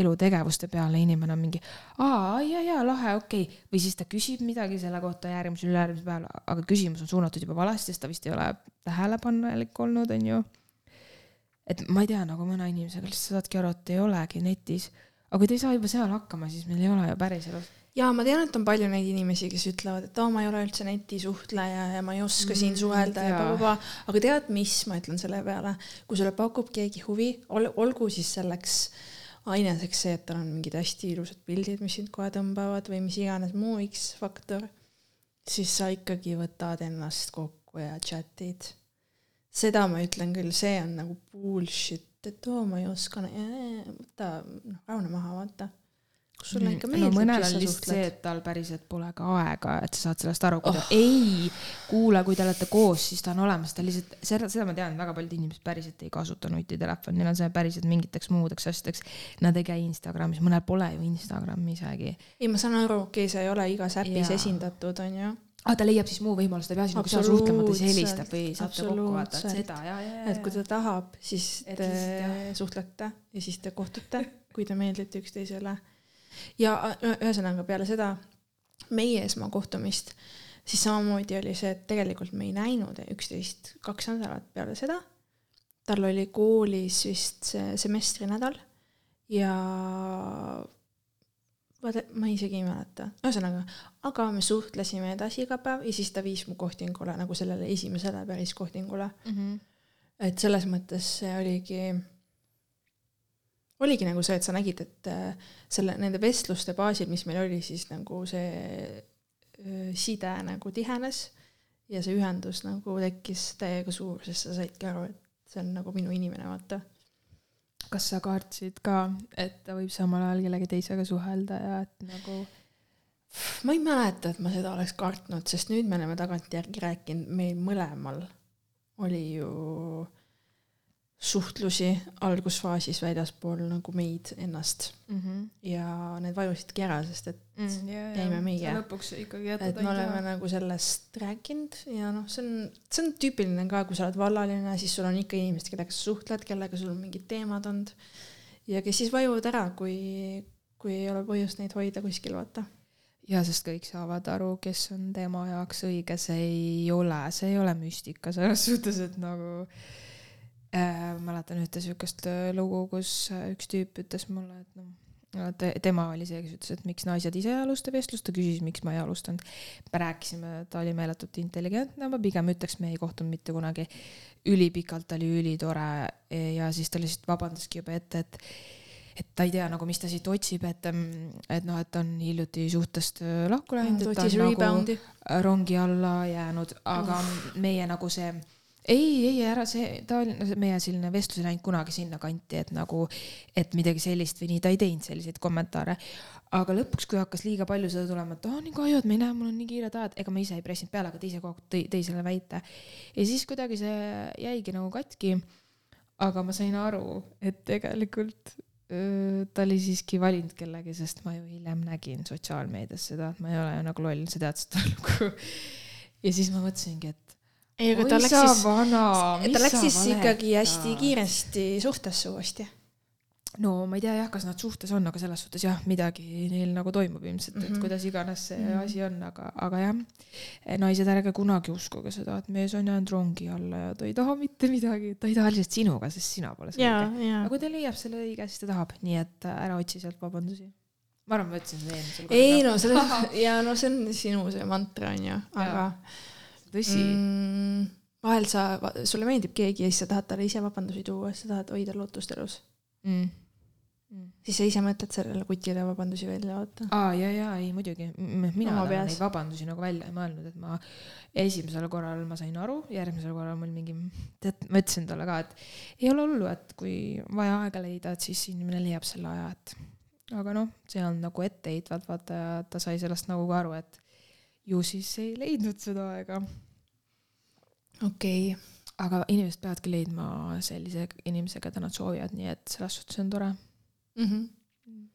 elutegevuste peale inimene on mingi aa, ja, ja lahe, okei okay., või siis ta küsib midagi selle kohta järgmisel, ülejärgmisel päeval, aga küsimus on suunatud juba valesti, sest ta vist ei ole tähelepanelik olnud, onju. et ma ei tea, nagu mõne inimesega lihtsalt saadki aru, et ei olegi netis, aga kui ta ei saa juba seal hakkama, siis meil ei ole ju päriselus. Ja ma tean, et on palju neid inimesi, kes ütlevad, et oo, ma ei ole üldse netisuhtleja ja ma ei oska siin Mm, suhelda ja blablabla, aga tead, mis ma ütlen selle peale, kui sulle pakub keegi huvi ol,, olgu siis selleks aineseks see, et tal on mingid hästi ilusad pildid, mis sind kohe tõmbavad või mis iganes muu X-faktor, siis sa ikkagi võtad ennast kokku ja chat'id. seda ma ütlen küll, see on nagu bullshit, et oo, ma ei oska, võta, noh, rahune maha, vaata. Sulle ikka meeldib no mõnel on sa lihtsalt see, et tal päriselt pole ka aega, et sa saad sellest aru, kui ta Oh. ei, kuule, kui te olete koos, siis ta on olemas, ta lihtsalt, seda, seda ma tean, väga paljud inimesed päriselt ei kasuta nutitelefoni, neil on see päriselt mingiteks muudeks asjadeks. Nad ei käi Instagramis, mõnel pole ju Instagrami isegi. ei, ma saan aru, okei okay,, sa ei ole igas äpis Jaa. esindatud, onju. aga ta leiab siis muu võimaluse, ta ei pea sinuga seal suhtlema, ta siis helistab või saate kokku vaata, et seda ja, ja, ja. et kui ta tahab, siis te lihtsalt suhtlete ja siis te kohtute, kui te meeldite üksteisele. Ja ü- ühesõnaga peale seda meie esmakohtumist, siis samamoodi oli see, et tegelikult me ei näinud üksteist kaks nädalat peale seda. tal oli koolis vist see semestrinädal ja vaata, ma isegi ei mäleta, ühesõnaga, aga me suhtlesime edasi iga päev ja siis ta viis mu kohtingule nagu sellele esimesele päris kohtingule. mm. -hmm. et selles mõttes see oligi, oligi nagu see, et sa nägid, et äh, selle, nende vestluste baasil, mis meil oli, siis nagu see öö, side nagu tihenes ja see ühendus nagu tekkis täiega suur, sest sa saidki aru, et see on nagu minu inimene, vaata. kas sa kartsid ka, et ta võib samal ajal kellegi teisega suhelda ja et nagu ma ei mäleta, et ma seda oleks kartnud, sest nüüd me oleme tagantjärgi rääkinud, meil mõlemal oli ju suhtlusi algusfaasis väljaspool nagu meid ennast mm. -hmm. ja need vajusidki ära, sest et mm, ja, jäime meie. lõpuks ikkagi jätad et me oleme nagu sellest rääkinud ja noh, see on, see on tüüpiline ka, kui sa oled vallaline, siis sul on ikka inimesed, kellega sa suhtled, kellega sul on mingid teemad olnud ja kes siis vajuvad ära, kui, kui ei ole põhjust neid hoida kuskil, vaata. ja sest kõik saavad aru, kes on tema jaoks õige, see ei ole, see ei ole müstika selles suhtes, et nagu äh, mäletan ühte siukest äh, lugu, kus äh, üks tüüp ütles mulle, et noh, te, tema oli see, kes ütles, et miks naised ise ei alusta vestlust, ta küsis, miks ma ei alustanud. me rääkisime, ta oli meeletult intelligentne, ma pigem ütleks, me ei kohtunud mitte kunagi. ülipikalt ta oli ülitore ja siis ta lihtsalt vabandaski juba ette, et et ta ei tea nagu, mis ta siit otsib, et, et noh, et on hiljuti suhtest äh, lahku läinud, ta et ta on nagu rongi alla jäänud, aga meie nagu see ei, ei ära see, ta oli, meie selline vestlus ei läinud kunagi sinnakanti, et nagu, et midagi sellist või nii, ta ei teinud selliseid kommentaare. aga lõpuks, kui hakkas liiga palju seda tulema, et aa nii kahju, et me ei näe, mul on nii kiired ajad, ega ma ise ei pressinud peale, aga ta ise kogu aeg tõi, tõi selle väite. ja siis kuidagi see jäigi nagu katki. aga ma sain aru, et tegelikult öö, ta oli siiski valinud kellegi, sest ma ju hiljem nägin sotsiaalmeedias seda, et ma ei ole ju nagu loll, sa tead seda lugu. ja siis ma mõtlesingi, et ei, aga ta läks siis, ta läks siis ikkagi hästi. kiiresti suhtesse uuesti. no ma ei tea jah, kas nad suhtes on, aga selles suhtes jah, midagi neil nagu toimub ilmselt, et Mhm. kuidas iganes see Mhm. asi on, aga, aga jah. naised, ärge kunagi uskuge seda, et mees on jäänud rongi alla ja ta ei taha mitte midagi, ta ei taha lihtsalt sinuga, sest sina pole see ja õige., ja aga. kui ta leiab selle õige, siis ta tahab, nii et äh, ära otsi sealt vabandusi. ma arvan, ma ütlesin seda eelmisel ei no selles, ja no see on sinu see mantra onju, aga tõsi mm.. vahel sa, sulle meeldib keegi ja siis sa tahad talle ise vabandusi tuua, sa tahad hoida lootust elus. Mm. Mm. siis sa ise mõtled sellele kutile vabandusi välja, vaata. aa, ja, ja ei muidugi, mina Oma olen neid vabandusi nagu välja ei mõelnud, et ma esimesel korral ma sain aru, järgmisel korral mul mingi, tead, ma ütlesin talle ka, et ei ole hullu, et kui vaja aega leida, et siis inimene leiab selle aja, et aga noh, see on nagu etteheitvalt, vaata ja ta sai sellest nagu ka aru, et ju siis ei leidnud seda aega. okei okay., aga inimesed peavadki leidma sellise inimese, keda nad soovivad, nii et selles suhtes on tore. mm. -hmm.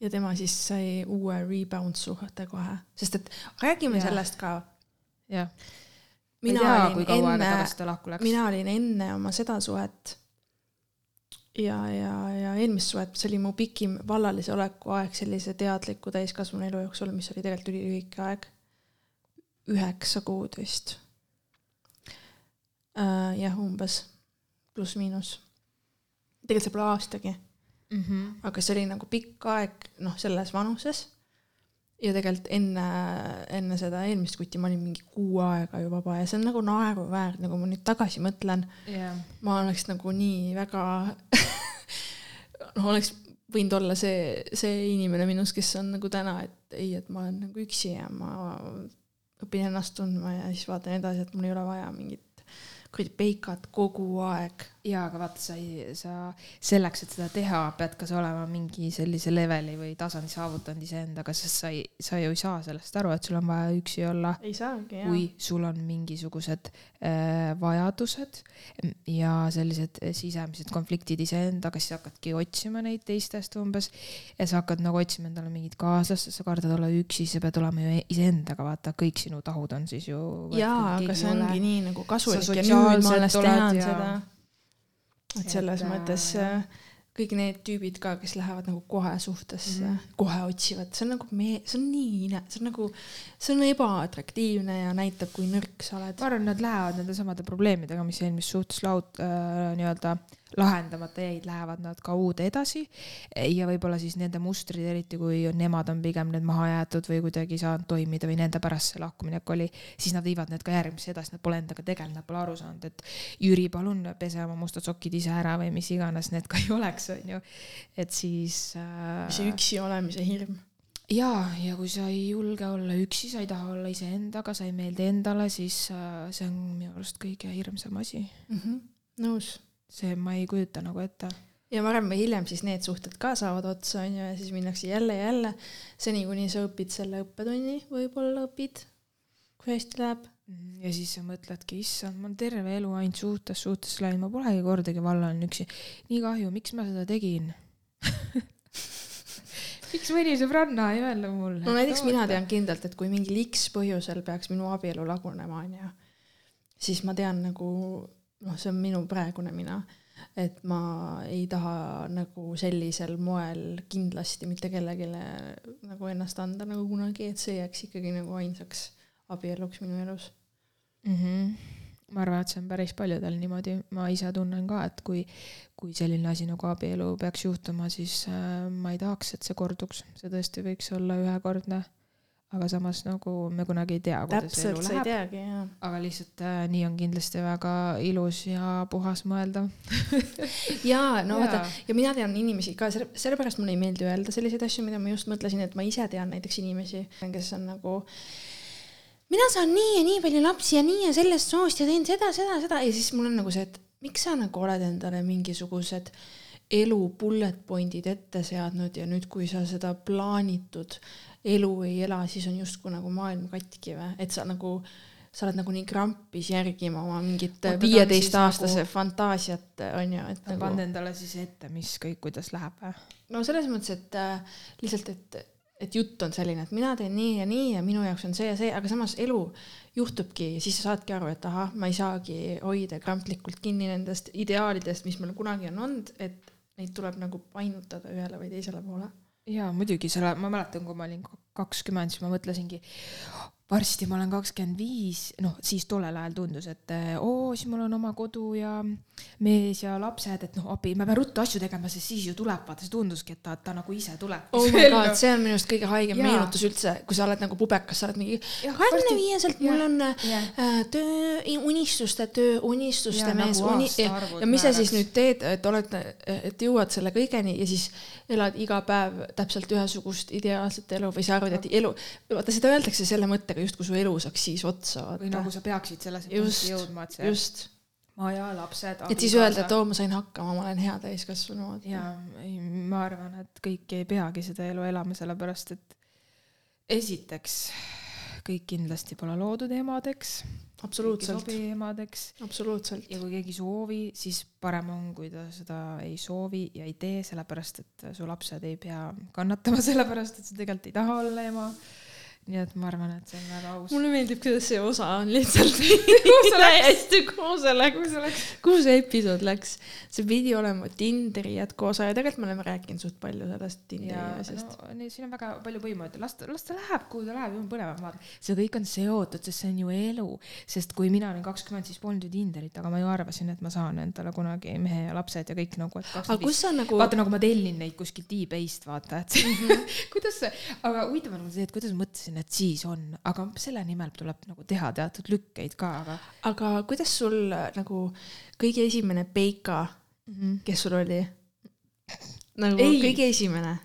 ja tema siis sai uue rebound suhte kohe, sest et räägime yeah. sellest ka. jah, ei mina tea, olin enne, mina olin enne oma seda suhet ja, ja, ja eelmist suhet, see oli mu pikim vallalise oleku aeg sellise teadliku täiskasvanu elu jooksul, mis oli tegelikult ülilühike aeg. Üheksa kuud vist äh,. jah, umbes pluss-miinus. tegelikult see pole aastagi, mm. -hmm. aga see oli nagu pikk aeg, noh, selles vanuses. ja tegelikult enne, enne seda eelmist kuti ma olin mingi kuu aega ju vaba ja see on nagu naeruväärne, kui ma nüüd tagasi mõtlen jah, ma oleks nagu nii väga [laughs] noh, oleks võinud olla see, see inimene minus, kes on nagu täna, et ei, et ma olen nagu üksi ja ma õpin ennast tundma ja siis vaatan edasi, et mul ei ole vaja mingit kuradi peikat kogu aeg. jaa, aga vaata, sa ei, sa selleks, et seda teha, pead ka sa olema mingi sellise leveli või tasandi saavutanud iseendaga, sest sa ei, sa ju ei saa sellest aru, et sul on vaja üksi olla, ei saagi, kui sul on mingisugused äh, vajadused ja sellised sisemised konfliktid iseendaga, siis hakkadki otsima neid teistest umbes ja sa hakkad nagu otsima endale mingit kaaslast, sa kardad olla üksi, sa pead olema ju iseendaga, vaata, kõik sinu tahud on siis ju jaa, aga see ongi nii nagu kasulik ja nüüd ma alles tean ja- seda. Et selles Et, äh, mõttes jah. äh, kõik need tüübid ka, kes lähevad nagu kohe suhtesse mm, Mhm. -hmm. kohe otsivad, see on nagu me, see on nii see on nagu, see on ebaatraktiivne ja näitab, kui nõrk sa oled ma. arvan, nad lähevad nende samade probleemidega, mis eelmises suhtes laud- äh,, nii-öelda lahendamata jäid, lähevad nad ka uude edasi ja võib-olla siis nende mustrid, eriti kui nemad on pigem need maha jäetud või kuidagi ei saanud toimida või nende pärast see lahkuminek oli, siis nad viivad need ka järgmisse edasi, nad pole endaga tegelenud, nad pole aru saanud, et Jüri, palun pese oma mustad sokid ise ära või mis iganes need ka ei oleks, onju. et siis äh, see üksi olemise hirm. jaa, ja kui sa ei julge olla üksi, sa ei taha olla iseendaga, sa ei meeldi endale, siis äh, see on minu arust kõige hirmsam asi. Mhm. nõus. See ma ei kujuta nagu ette. ja varem või hiljem siis need suhted ka saavad otsa, onju, ja siis minnakse jälle jälle, seni kuni sa õpid selle õppetunni, võib-olla õpid, kui hästi läheb. ja siis sa mõtledki, issand, ma olen terve elu ainult suhtes, suhtes läinud, ma polegi kordagi vallanud üksi. nii kahju, miks ma seda tegin? [laughs] miks mõni sõbranna ei öelnud mulle? no näiteks mina tean kindlalt, et kui mingil X põhjusel peaks minu abielu lagunema, onju, siis ma tean nagu, noh, see on minu praegune mina, et ma ei taha nagu sellisel moel kindlasti mitte kellelegi nagu ennast anda nagu kunagi, et see jääks ikkagi nagu ainsaks abieluks minu elus mm. -hmm. ma arvan, et see on päris paljudel niimoodi, ma ise tunnen ka, et kui, kui selline asi nagu abielu peaks juhtuma, siis äh, ma ei tahaks, et see korduks, see tõesti võiks olla ühekordne aga samas nagu me kunagi ei tea, kuidas täpselt, elu läheb. aga lihtsalt äh, nii on kindlasti väga ilus ja puhas mõelda. [laughs] Jaa, no vaata, ja mina tean inimesi ka, sellepärast mulle ei meeldi öelda selliseid asju, mida ma just mõtlesin, et ma ise tean näiteks inimesi, kes on nagu mina saan nii ja nii palju lapsi ja nii ja sellest soost ja teen seda, seda, seda. Ja siis mul on nagu see, et miks sa nagu oled endale mingisugused elu bullet point'id ette seadnud ja nüüd, kui sa seda plaanitud elu ei ela, siis on justkui nagu maailm katki või, et sa nagu, sa oled nagu nii krampis järgima oma mingit viieteistaastase nagu... fantaasiat, on ju, et nagu. pannud endale siis ette, mis kõik, kuidas läheb või? no selles mõttes, et äh, lihtsalt, et, et jutt on selline, et mina teen nii ja nii ja minu jaoks on see ja see, aga samas elu juhtubki ja siis sa saadki aru, et ahah, ma ei saagi hoida kramplikult kinni nendest ideaalidest, mis mul kunagi on olnud, et neid tuleb nagu painutada ühele või teisele poole jaa, muidugi, selle, ma mäletan, kui ma olin kakskümmend, siis ma mõtlesingi, varsti ma olen kakskümmend viis, noh, siis tollel ajal tundus, et oo, siis mul on oma kodu ja mees ja lapsed, et noh, appi, ma pean ruttu asju tegema, sest siis ju tuleb, vaata, see tunduski, et ta, ta nagu ise tuleb. oh my god, [laughs] see on minu arust kõige haigem ja. meenutus üldse, kui sa oled nagu pubekas, sa oled mingi kahekümne viieselt, mul on yeah. äh, töö, unistuste töö, unistuste ja, mees nagu uni- ja, ja mis sa siis nüüd teed, et oled, et jõuad selle kõigeni ja siis elad iga päev täpselt ühesugust ideaalset elu või sa arvad, et elu, vaata seda öeldakse selle mõttega justkui su elu saaks siis otsa või nagu sa peaksid sellesse punkti jõudma, et see just maja, lapsed. et siis öelda, et oo, ma sain hakkama, ma olen hea täiskasvanu. ja ei, ma arvan, et kõik ei peagi seda elu elama, sellepärast et esiteks kõik kindlasti pole loodud emadeks. absoluutselt. emadeks. absoluutselt. ja kui keegi ei soovi, siis parem on, kui ta seda ei soovi ja ei tee, sellepärast et su lapsed ei pea kannatama [laughs] sellepärast, et sa tegelikult ei taha olla ema nii et ma arvan, et see on väga aus. mulle meeldib, kuidas see osa on lihtsalt [laughs] hästi, kuhu see läks, kuhu see episood läks. see pidi olema Tinderi jätkuosa ja tegelikult me oleme rääkinud suht palju sellest Tinderi asjast. no siin on väga palju võimalusi, las ta, las ta läheb, kuhu ta läheb, jumal põnevam, vaata. see kõik on seotud, sest see on ju elu. sest kui mina olin kakskümmend, siis polnud ju Tinderit, aga ma ju arvasin, et ma saan endale kunagi mehe ja lapsed ja kõik nagu, et kakskümmend viis. Nagu... vaata nagu ma tellin neid kuskilt e-base'ist, vaata, et -hmm. [laughs] kuidas see, aga huvitav on see, et kuidas mõtlesin, et siis on, aga selle nimel tuleb nagu teha teatud lükkeid ka, aga. aga kuidas sul nagu kõige esimene Peika mm, -hmm. kes sul oli? nagu ei. kõige esimene?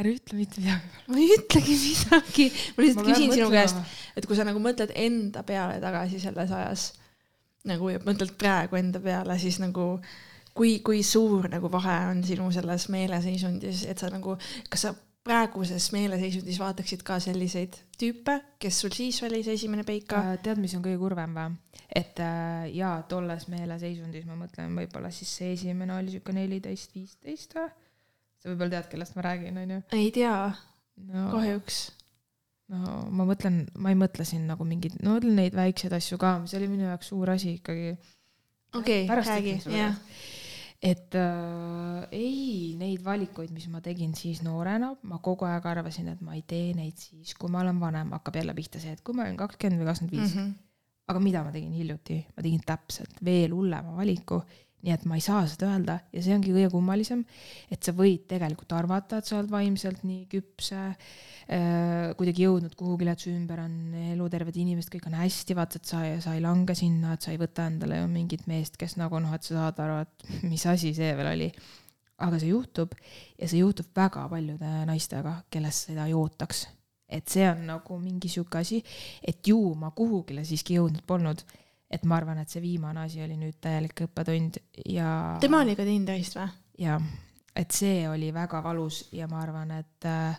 ära ütle mitte midagi. ma ei ütlegi midagi, ma lihtsalt ma küsin sinu käest, et kui sa nagu mõtled enda peale tagasi selles ajas nagu ja mõtled praegu enda peale, siis nagu kui, kui suur nagu vahe on sinu selles meeleseisundis, et sa nagu, kas sa praeguses meeleseisundis vaataksid ka selliseid tüüpe, kes sul siis oli see esimene peika? Äh, tead, mis on kõige kurvem või? et äh, jaa, tolles meeleseisundis ma mõtlen, võib-olla siis see esimene oli sihuke neliteist, viisteist või? sa võib-olla tead, kellest ma räägin, onju? ei tea no,, kahjuks. no ma mõtlen, ma ei mõtle siin nagu mingeid, no neid väikseid asju ka, mis oli minu jaoks suur asi ikkagi. okei okay,, räägi, jah et äh, ei, neid valikuid, mis ma tegin siis noorena, ma kogu aeg arvasin, et ma ei tee neid siis, kui ma olen vanem, hakkab jälle pihta see, et kui ma olen kakskümmend või kakskümmend viis. Mhm. aga mida ma tegin hiljuti, ma tegin täpselt veel hullema valiku nii et ma ei saa seda öelda ja see ongi kõige kummalisem, et sa võid tegelikult arvata, et sa oled vaimselt nii küps äh,, kuidagi jõudnud kuhugile, et su ümber on eluterved inimesed, kõik on hästi, vaata, et sa, sa ei lange sinna, et sa ei võta endale ju mingit meest, kes nagu noh, et sa saad aru, et mis asi see veel oli. aga see juhtub ja see juhtub väga paljude naistega, kellest seda ei ootaks. et see on nagu mingi sihuke asi, et ju ma kuhugile siiski jõudnud polnud et ma arvan, et see viimane asi oli nüüd täielik õppetund ja. tema oli ka Tinderist või? jah, et see oli väga valus ja ma arvan, et äh,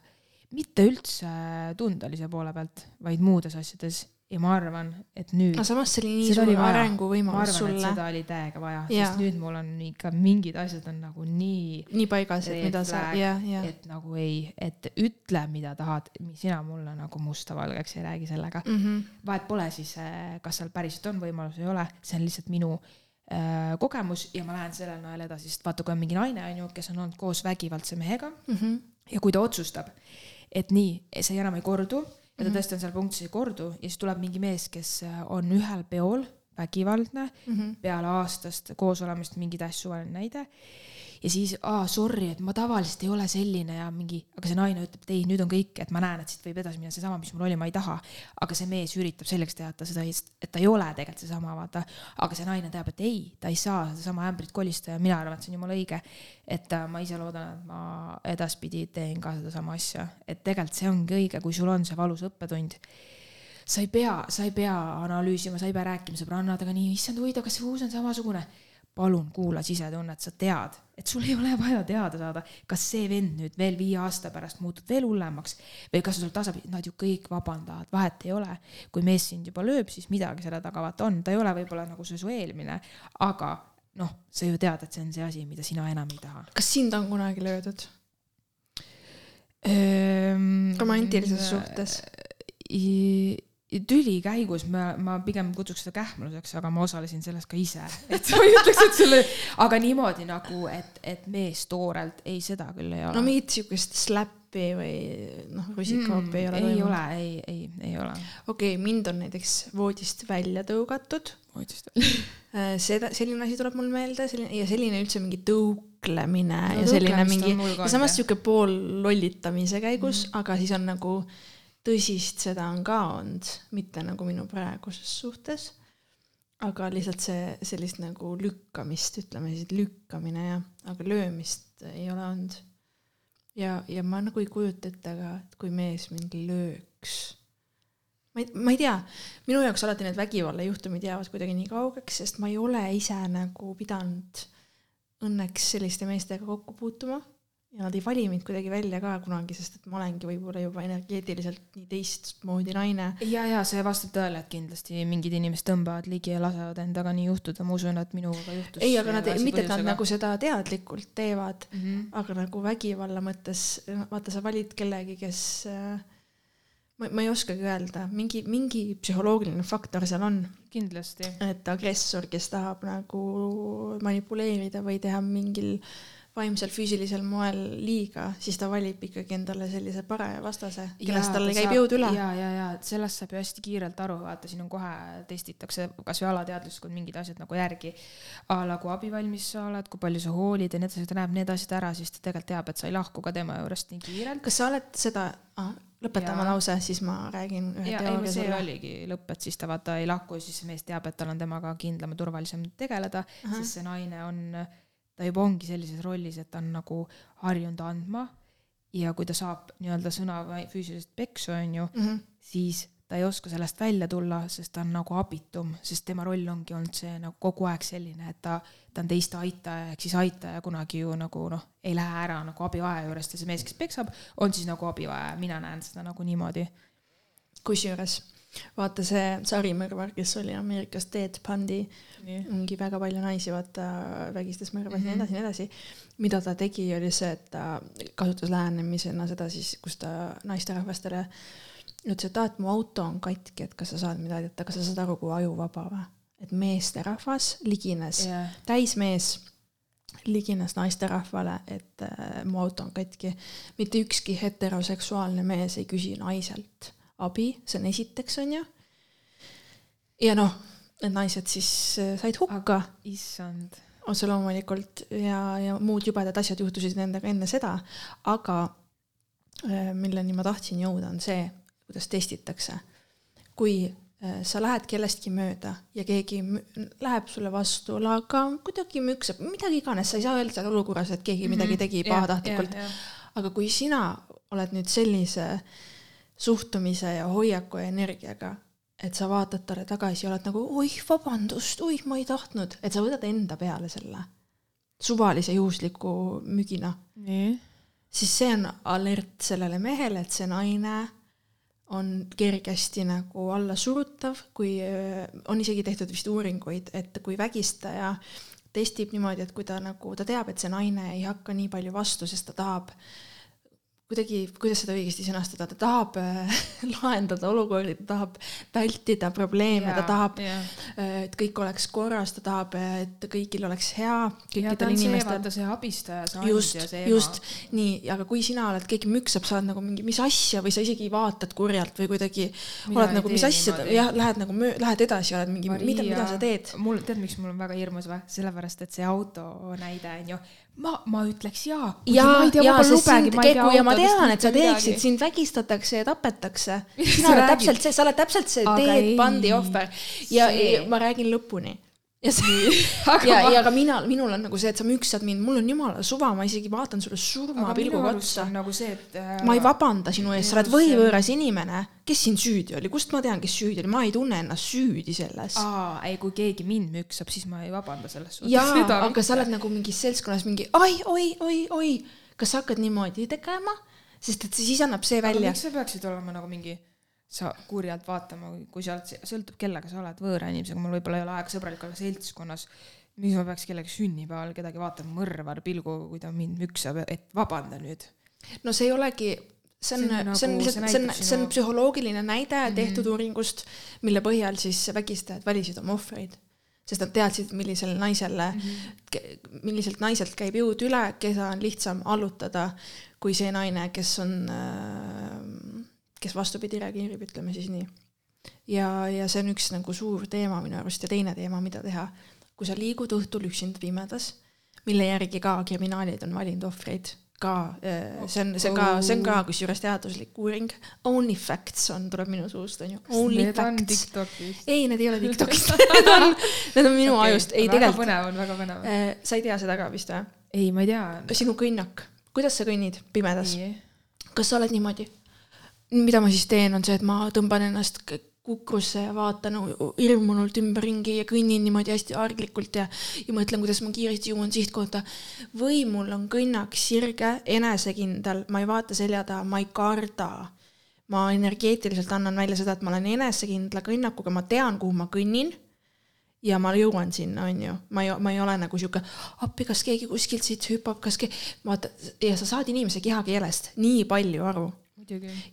mitte üldse tundelise poole pealt, vaid muudes asjades ja ma arvan, et nüüd. aga samas see oli nii suur arenguvõimalus sulle. seda oli täiega vaja, sest nüüd mul on ikka mingid asjad on nagu nii. nii paigas, et mida sa, jah, jah. et nagu ei, et ütle, mida tahad, sina mulle nagu musta-valgeks ei räägi sellega mm. -hmm. vahet pole siis, eh, kas seal päriselt on võimalus või ei ole, see on lihtsalt minu äh, kogemus ja ma lähen sellel najal edasi, sest vaata, kui on mingi naine, on ju, kes on olnud koos vägivaldse mehega mm -hmm. ja kui ta otsustab, et nii, see enam ei kordu ja ta -hmm. tõesti on seal punktis ei kordu ja siis tuleb mingi mees, kes äh, on ühel peol vägivaldne mm -hmm. peale aastast koos olemist, mingi täiesti suvaline näide ja siis, aa, sorry, et ma tavaliselt ei ole selline ja mingi, aga see naine ütleb, et ei, nüüd on kõik, et ma näen, et siit võib edasi minna seesama, mis mul oli, ma ei taha. aga see mees üritab selgeks teha, et ta seda, et ta ei ole tegelikult seesama, vaata. aga see naine teab, et ei, ta ei saa sedasama ämbrit kolistada ja mina arvan, et see on jumala õige. et äh, ma ise loodan, et ma edaspidi teen ka sedasama asja, et tegelikult see ongi õige, kui sul on see valus õppetund sa ei pea, sa ei pea analüüsima, sa ei pea rääkima sõbrannadega nii, issand huvitav, kas see uus on samasugune palun kuula sisetunnet, sa tead, et sul ei ole vaja teada saada, kas see vend nüüd veel viie aasta pärast muutub veel hullemaks või kas sul tasapisi, nad ju kõik vabandavad, vahet ei ole. kui mees sind juba lööb, siis midagi selle taga vaata on, ta ei ole võib-olla nagu see su eelmine, aga noh, sa ju tead, et see on see asi, mida sina enam ei taha. kas sind on kunagi löödud romantilises suhtes? Tüli käigus ma, ma pigem kutsuks seda kähmluseks, aga ma osalesin selles ka ise, et ma ei ütleks, et selle, aga niimoodi nagu, et, et mees toorelt, ei, seda küll ei ole. no mingit siukest slappi või noh, rusikahoopi mm, ei ole. ei toimunud. ole, ei, ei, ei ole. okei okay,, mind on näiteks voodist välja tõugatud. voodist [laughs] välja äh, seda, selline asi tuleb mul meelde, selline ja selline üldse mingi tõuklemine no, ja selline mingi, ja samas sihuke pool lollitamise käigus mm, -hmm. aga siis on nagu tõsist seda on ka olnud, mitte nagu minu praeguses suhtes, aga lihtsalt see sellist nagu lükkamist, ütleme siis lükkamine jah, aga löömist ei ole olnud. ja, ja ma nagu ei kujuta ette ka, et kui mees mind lööks. ma ei, ma ei tea, minu jaoks alati need vägivallajuhtumid jäävad kuidagi nii kaugeks, sest ma ei ole ise nagu pidanud õnneks selliste meestega kokku puutuma ja nad ei vali mind kuidagi välja ka kunagi, sest et ma olengi võib-olla juba energeetiliselt nii teistmoodi naine. ja, ja see vastab tõele, et kindlasti mingid inimesed tõmbavad ligi ja lasevad endaga nii juhtuda, ma usun, et minuga ka juhtus. ei, aga nad, mitte et nad nagu seda teadlikult teevad mm, -hmm. aga nagu vägivalla mõttes, vaata, sa valid kellegi, kes äh, ma, ma ei oskagi öelda, mingi, mingi psühholoogiline faktor seal on. kindlasti. et agressor, kes tahab nagu manipuleerida või teha mingil vaimsel, füüsilisel moel liiga, siis ta valib ikkagi endale sellise paraja vastase, kellest talle käib jõud üle. ja, ja, ja sellest saab ju hästi kiirelt aru, vaata siin on kohe testitakse kasvõi alateadlikult mingid asjad nagu järgi. a la kui abivalmis sa oled, kui palju sa hoolid ja nii edasi, ta näeb need asjad ära, siis ta tegelikult teab, et sa ei lahku ka tema juurest nii kiirelt. kas sa oled seda ah,, lõpeta oma lause, siis ma räägin ühe teooria sulle. oligi lõpp, et siis ta vaata ei lahku siis mees teab, et tal on temaga kindlam ja turvalisem tegeleda, sest see naine on ta juba ongi sellises rollis, et ta on nagu harjunud andma ja kui ta saab nii-öelda sõna füüsilisest peksu, on ju mm, -hmm. siis ta ei oska sellest välja tulla, sest ta on nagu abitum, sest tema roll ongi olnud see nagu kogu aeg selline, et ta, ta on teiste aitaja, ehk siis aitaja kunagi ju nagu noh, ei lähe ära nagu abivaja juurest ja see mees, kes peksab, on siis nagu abivaja, mina näen seda nagu niimoodi. kusjuures vaata see sarimõrvar, kes oli Ameerikas Ted Bundy, mingi väga palju naisi vaata vägistas, mõrvas mm -hmm. ja nii mhm. edasi, nii edasi. mida ta tegi, oli see, et ta kasutas lähenemisena seda siis, kus ta naisterahvastele ütles, et aa, et mu auto on katki, et kas sa saad mind aidata, kas sa saad aru, kui ajuvaba või? et meesterahvas ligines yeah., täismees ligines naisterahvale, et äh, mu auto on katki. mitte ükski heteroseksuaalne mees ei küsi naiselt abi, see on esiteks, on ju. ja noh, need naised siis äh, said hukka. issand. otse loomulikult ja, ja muud jubedad asjad juhtusid nendega enne seda, aga äh, milleni ma tahtsin jõuda, on see, kuidas testitakse. kui äh, sa lähed kellestki mööda ja keegi läheb sulle vastu, aga kuidagi müksab, midagi iganes, sa ei saa öelda seal olukorras, et keegi midagi mhm. tegi pahatahtlikult. aga kui sina oled nüüd sellise äh, suhtumise ja hoiaku ja energiaga, et sa vaatad talle tagasi ja oled nagu oih, vabandust, oih, ma ei tahtnud, et sa võtad enda peale selle suvalise juhusliku müügina. siis see on alert sellele mehele, et see naine on kergesti nagu allasurutav, kui on isegi tehtud vist uuringuid, et kui vägistaja testib niimoodi, et kui ta nagu, ta teab, et see naine ei hakka nii palju vastu, sest ta tahab kuidagi, kuidas seda õigesti sõnastada, ta tahab äh, [laughs] lahendada olukordi, ta tahab vältida probleeme, ta tahab, äh, et kõik oleks korras, ta tahab, et kõigil oleks hea. ta on see, abistaja, see just, ja see ema. just, nii, aga kui sina oled, keegi müksab, sa oled nagu mingi, mis asja või sa isegi vaatad kurjalt või kuidagi mida oled nagu, mis asja, jah, lähed nagu, lähed edasi, oled mingi, mida, mida sa teed? mul, tead, miks mul on väga hirmus või? sellepärast, et see auto näide on ju ma, ma ütleks jaa. ja, ja, sest sind Keku ja ma tean, et sa teeksid, sind vägistatakse ja tapetakse. [laughs] sina oled täpselt see, sa oled täpselt see Ted Bundy ohver. Ja, ja ma räägin lõpuni ja see ja, ja ka mina, minul on nagu see, et sa müksad mind, mul on jumala suva, ma isegi vaatan sulle surmapilguga otsa. nagu see, et äh, ma ei vabanda sinu ees, sa oled võivõõras inimene, kes siin süüdi oli, kust ma tean, kes süüdi oli, ma ei tunne ennast süüdi selles. aa, ei, kui keegi mind müksab, siis ma ei vabanda selles suhtes. jaa, [laughs] aga sa oled nagu mingis seltskonnas mingi oi, oi, oi, oi, kas sa hakkad niimoodi tegema? sest et siis annab see välja. miks sa peaksid olema nagu mingi sa kurjalt vaatama, kui sa oled, sõltub kellega sa oled, võõra inimesega, mul võib-olla ei ole aega sõbralik olla seltskonnas. miks ma peaks kellegi sünnipäeval kedagi vaatama mõrvar pilguga, kui ta mind müksab, et vabanda nüüd. no see ei olegi, see on, see on nagu, lihtsalt, see on, see on psühholoogiline näide mm -hmm. tehtud uuringust, mille põhjal siis vägistajad valisid oma ohvreid sest nad teadsid, millisele naisele mm, -hmm. milliselt naiselt käib jõud üle, keda on lihtsam allutada kui see naine, kes on äh, kes vastupidi reageerib, ütleme siis nii. ja, ja see on üks nagu suur teema minu arust ja teine teema, mida teha, kui sa liigud õhtul üksinda pimedas, mille järgi ka kriminaalid on valinud ohvreid, ka äh, see on, see on ka, see on ka kusjuures teaduslik uuring. Only facts on, tuleb minu suust, on ju. Only need facts. ei, need ei ole [laughs] Tiktokist [laughs] need on, need on minu okay. ajust, ei tegelikult. väga põnev on, väga põnev. Äh, sa ei tea seda ka vist või? ei, ma ei tea. sinu kõnnak, kuidas sa kõnnid pimedas? kas sa oled niimoodi? Mida ma siis teen, on see, et ma tõmban ennast kukrusse ja vaatan hirmunult ümberringi ja kõnnin niimoodi hästi arglikult ja, ja mõtlen, kuidas ma kiiresti jõuan sihtkohta. või mul on kõnnak sirge, enesekindel, ma ei vaata selja taha, ma ei karda. ma energeetiliselt annan välja seda, et ma olen enesekindla kõnnakuga, ma tean, kuhu ma kõnnin ja ma jõuan sinna, on ju, ma ei, ma ei ole nagu sihuke, appi, kas keegi kuskilt siit hüppab, kas keegi, vaata, ja sa saad inimese kehakeelest nii palju aru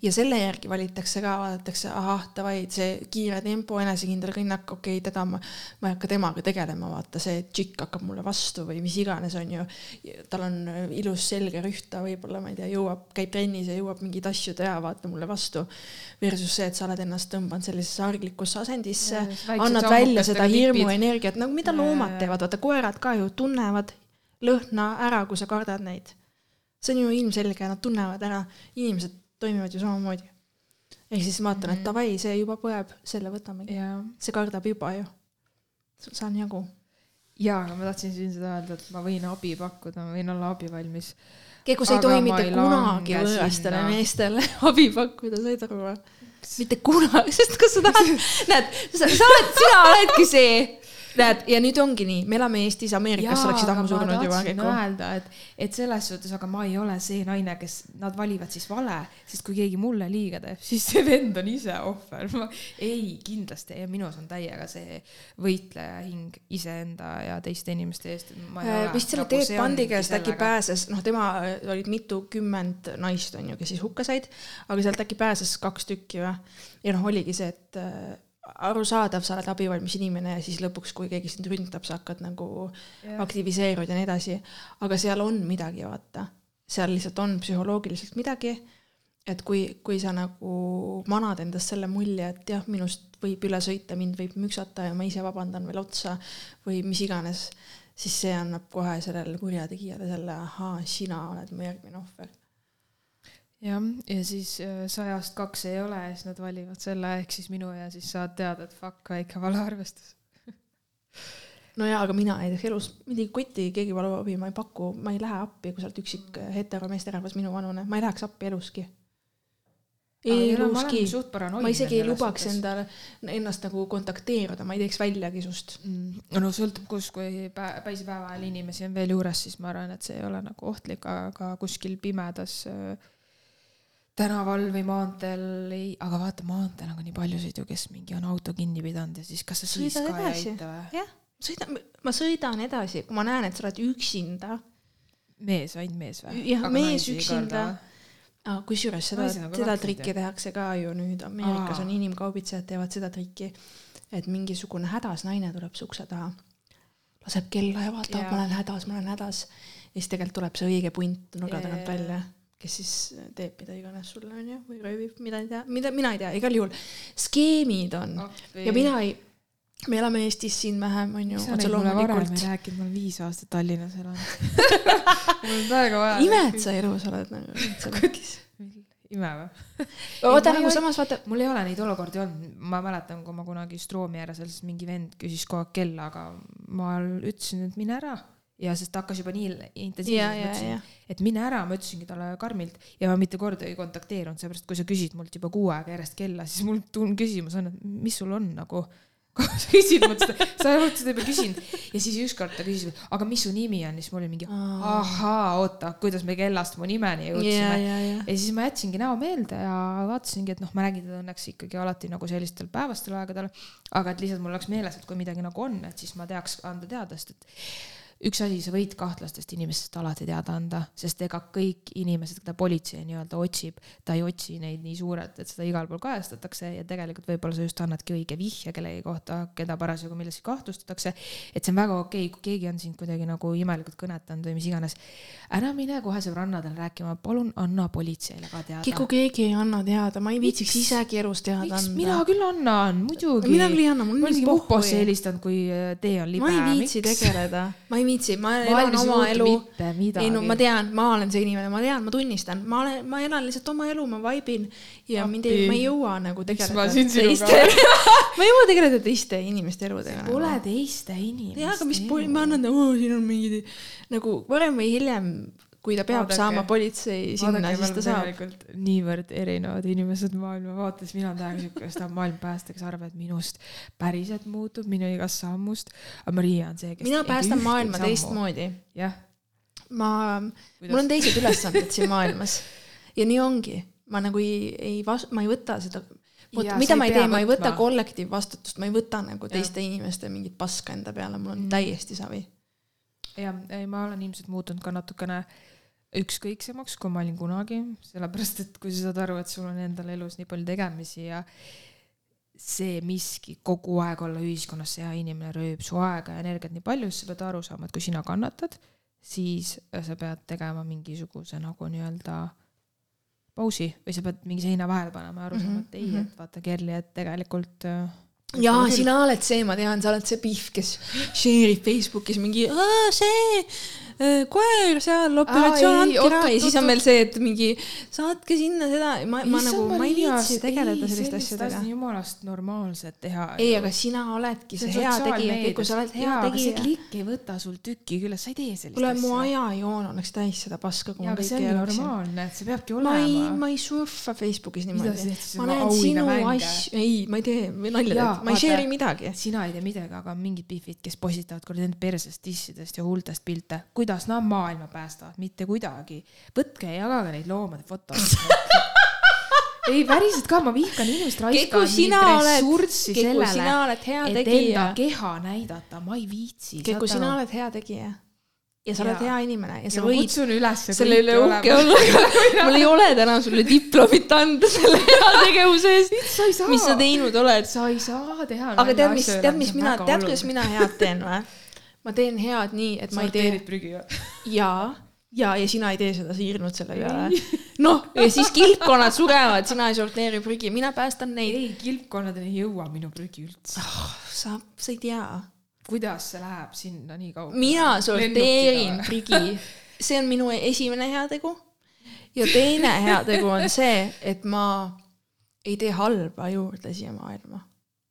ja selle järgi valitakse ka, vaadatakse, ahah, davai, see kiire tempo, enesekindel kõnnak, okei okay,, teda ma, ma ei hakka temaga tegelema, vaata see tšikk hakkab mulle vastu või mis iganes, on ju. tal on ilus selge rüht, ta võib-olla, ma ei tea, jõuab, käib trennis ja jõuab mingeid asju teha, vaata mulle vastu. Versus see, et sa oled ennast tõmbanud sellisesse arglikusse asendisse, annad välja seda hirmuenergiat, nagu mida loomad teevad, vaata koerad ka ju tunnevad lõhna ära, kui sa kardad neid. see on ju ilmselge, nad tunnevad ära, inimesed toimivad ju samamoodi. ehk siis vaatan, et mhm. davai, see juba põeb, selle võtamegi. see kardab juba ju. saan jagu. jaa, aga ma tahtsin siin seda öelda, et ma võin abi pakkuda, ma võin olla abivalmis. Keegus ei tohi mitte kunagi võõrastele meestele [laughs] abi pakkuda, said aru või? mitte kunagi, sest kas sa tahad, [laughs] näed, sa oled, sina oledki see näed, ja nüüd ongi nii, me elame Eestis, Ameerikas oleksid ammu surnud juba. öelda, et, et selles suhtes, aga ma ei ole see naine, kes, nad valivad siis vale, sest kui keegi mulle liiga teeb, siis see vend on ise ohver. ei, kindlasti ja minus on täiega see võitleja hing iseenda ja teiste inimeste eest. Äh, vist selle nagu Teet Pandi käest äkki pääses, noh, tema olid mitukümmend naist, on ju, kes siis hukka said, aga sealt äkki pääses kaks tükki või? ja noh, oligi see, et arusaadav, sa oled abivalmis inimene ja siis lõpuks, kui keegi sind ründab, sa hakkad nagu yeah. aktiviseerud ja nii edasi. aga seal on midagi, vaata, seal lihtsalt on psühholoogiliselt midagi, et kui, kui sa nagu manad endast selle mulje, et jah, minust võib üle sõita, mind võib müksata ja ma ise vabandan veel otsa või mis iganes, siis see annab kohe sellele kurjategijale selle, ahaa, sina oled mu järgmine ohver jah, ja siis äh, sajast kaks ei ole ja siis nad valivad selle ehk siis minu ja siis saad teada, et fuck, väike valearvestus no jaa, aga mina näiteks elus midagi kotti, keegi palub abi, ma ei paku, ma ei lähe appi, kui sa oled üksik hetero meesterahvas minuvanune, ma ei läheks appi eluski. eluski, ma isegi ei lubaks endale, ennast nagu kontakteeruda, ma ei teeks väljagi sust. Mm.. no sõltub kus, kui päisepäeva ajal inimesi on veel juures, siis ma arvan, et see ei ole nagu ohtlik, aga kuskil pimedas äh, tänaval või maanteel ei, aga vaata, maanteel on ka nii paljusid ju, kes mingi on auto kinni pidanud ja siis kas sa siis ka ei aita või? jah, sõidan, ma sõidan edasi, kui ma näen, et sa oled üksinda. mees, ainult mees või? jah, mees üksinda. kusjuures seda nagu seda trikki tehakse ka ju nüüd Ameerikas Aa. on inimkaubitsejad teevad seda trikki, et mingisugune hädas naine tuleb su ukse taha, laseb kella ja vaatab, ma olen hädas, ma olen hädas. ja siis tegelikult tuleb see õige punt nurga tagant välja, kes siis teeb mida iganes sulle onju või röövib, mida ei tea, mida mina ei tea, igal juhul skeemid on ja mina ei, me elame Eestis siin vähem onju, sa neid mulle varem rääkinud, ma olen viis aastat Tallinnas elanud [laughs] mul on väga vaja. ime, et sa elus oled nagu ime või? oota nagu samas vaata, mul ei ole neid olukordi olnud, ma mäletan, kui ma kunagi Stroomi ääres elasin, mingi vend küsis kogu aeg kella, aga ma ütlesin, et mine ära. Ja sest ta hakkas juba nii intensiivselt, mõtlesin et mine ära, ma ütlesingi talle karmilt ja ma mitte kordagi ei kontakteerunud, seepärast kui sa küsid mult juba kuu aega järjest kella, siis mul tun- küsimus on, et mis sul on nagu. [laughs] sa küsid mult seda, sa oled seda juba küsinud ja siis ükskord ta küsis, aga mis su nimi on, siis mul oli mingi ahaa, oota, kuidas me kellast mu nimeni jõudsime. ja, ja. ja siis ma jätsingi näo meelde ja vaatasingi, et noh, ma nägin teda õnneks ikkagi alati nagu sellistel päevastel aegadel, aga et lihtsalt mul oleks meeles, et kui midagi nagu on, et siis ma teaks anda teada, sest et üks asi, sa võid kahtlastest inimestest alati teada anda, sest ega kõik inimesed, keda politsei nii-öelda otsib, ta ei otsi neid nii suurelt, et seda igal pool kajastatakse ja tegelikult võib-olla sa just annadki õige vihje kellegi kohta, keda parasjagu milleski kahtlustatakse. et see on väga okei okay,, kui keegi on sind kuidagi nagu imelikult kõnetanud või mis iganes. ära mine kohe sõbrannadele rääkima, palun anna politseile ka teada. kui keegi ei anna teada, ma ei viitsiks isegi elus teada miks anda. mina küll annan, muidugi. mina küll ei anna, mul ma on olen nii isegi muposse pohhui. helistanud, kui äh, tee on libe. ma ei viitsi tegeleda, [laughs] ma ei viitsi, ma elan oma elu. ei no ma tean, ma olen see inimene, ma tean, ma tunnistan, ma olen, ma elan lihtsalt oma elu, ma vaibin ja mind ei, Appi. ma ei jõua nagu tegeleda teiste, [laughs] ma ei jõua tegeleda teiste inimeste eludega. Pole teiste inimeste. jaa, aga mis ma annan, oo, siin on mingid nagu varem või hiljem, kui ta peab Vaadake. saama politsei sinna, siis ta saab. niivõrd erinevad inimesed maailmavaates, mina täiega siuke, tahab maailma päästa, kes arvab, et minust päriselt muutub minu igast sammust. aga Maria on see, kes. mina päästan maailma. teistmoodi. jah. ma, mul on teised ülesanded siin maailmas ja nii ongi, ma nagu ei, ei vas-, ma ei võta seda, vot mida ma ei tee, ma ei võta kollektiivvastutust, ma ei võta nagu teiste inimeste mingit paska enda peale, mul on Mm. täiesti savi. jah, ei ma olen ilmselt muutunud ka natukene ükskõiksemaks, kui ma olin kunagi, sellepärast et kui sa saad aru, et sul on endal elus nii palju tegemisi ja see miski kogu aeg olla ühiskonnas see hea inimene rööb su aega ja energiat nii palju, siis sa pead aru saama, et kui sina kannatad, siis sa pead tegema mingisuguse nagu nii-öelda pausi või sa pead mingi seina vahele panema ja aru saama, et ei, Mhm, et vaata Kerli, et tegelikult äh, jaa, sina oled see, ma tean, sa oled see pihv, kes share ib Facebookis mingi, see koer seal, operatsioon andke ära oot, ja siis on veel see, et mingi saatke sinna seda, ma, ma nagu, ma ei viitsi tegeleda selliste sellist asjadega asja jumalast normaalset teha. ei, aga sina oledki see hea tegija, kui sa oled hea aga see tegija. klikk ei võta sul tükki küljest, sa ei tee sellist kuule, mu asja. ajajoon oleks täis seda paska, kui jaa, ma see kõike elaksin. normaalne, et see peabki ma ei, olema. ma ei surfa Facebookis niimoodi ma näen sinu asju, ei, ma ei tee, nalja ma ei share'i midagi. sina ei tee midagi, aga on mingid pihvid, kes postitavad kuradi enda persest, dissidest ja huultest pilte. Kuidas nad maailma päästavad, mitte kuidagi. võtke ja jagage neid loomade fotosid. [laughs] ei, päriselt ka, ma vihkan inimest oled- ressurssi sellele et enda tegija. keha näidata, ma ei viitsi. Keku, sina oled hea tegija. ja sa oled hea inimene ja sa ja võid selle üle uhke olla. [laughs] mul ei ole täna sulle diplomit anda selle heategevuse [laughs] eest, mis sa teinud oled. sa ei saa teha. aga tead, mis, tead, mis mina, tead, kuidas mina head teen või? Ma teen head nii, et ma ei tee prügi või? [laughs] jaa, ja, ja sina ei tee seda siirnud selle peale. noh, ja siis kilpkonnad surevad, sina ei sorteeri prügi, mina päästan neid. ei, kilpkonnadeni ei jõua minu prügi üldse. sa, sa ei tea. kuidas see läheb sinna nii kaugele? mina sorteerin prügi. see on minu esimene heategu. ja teine heategu on see, et ma ei tee halba juurde siia maailma.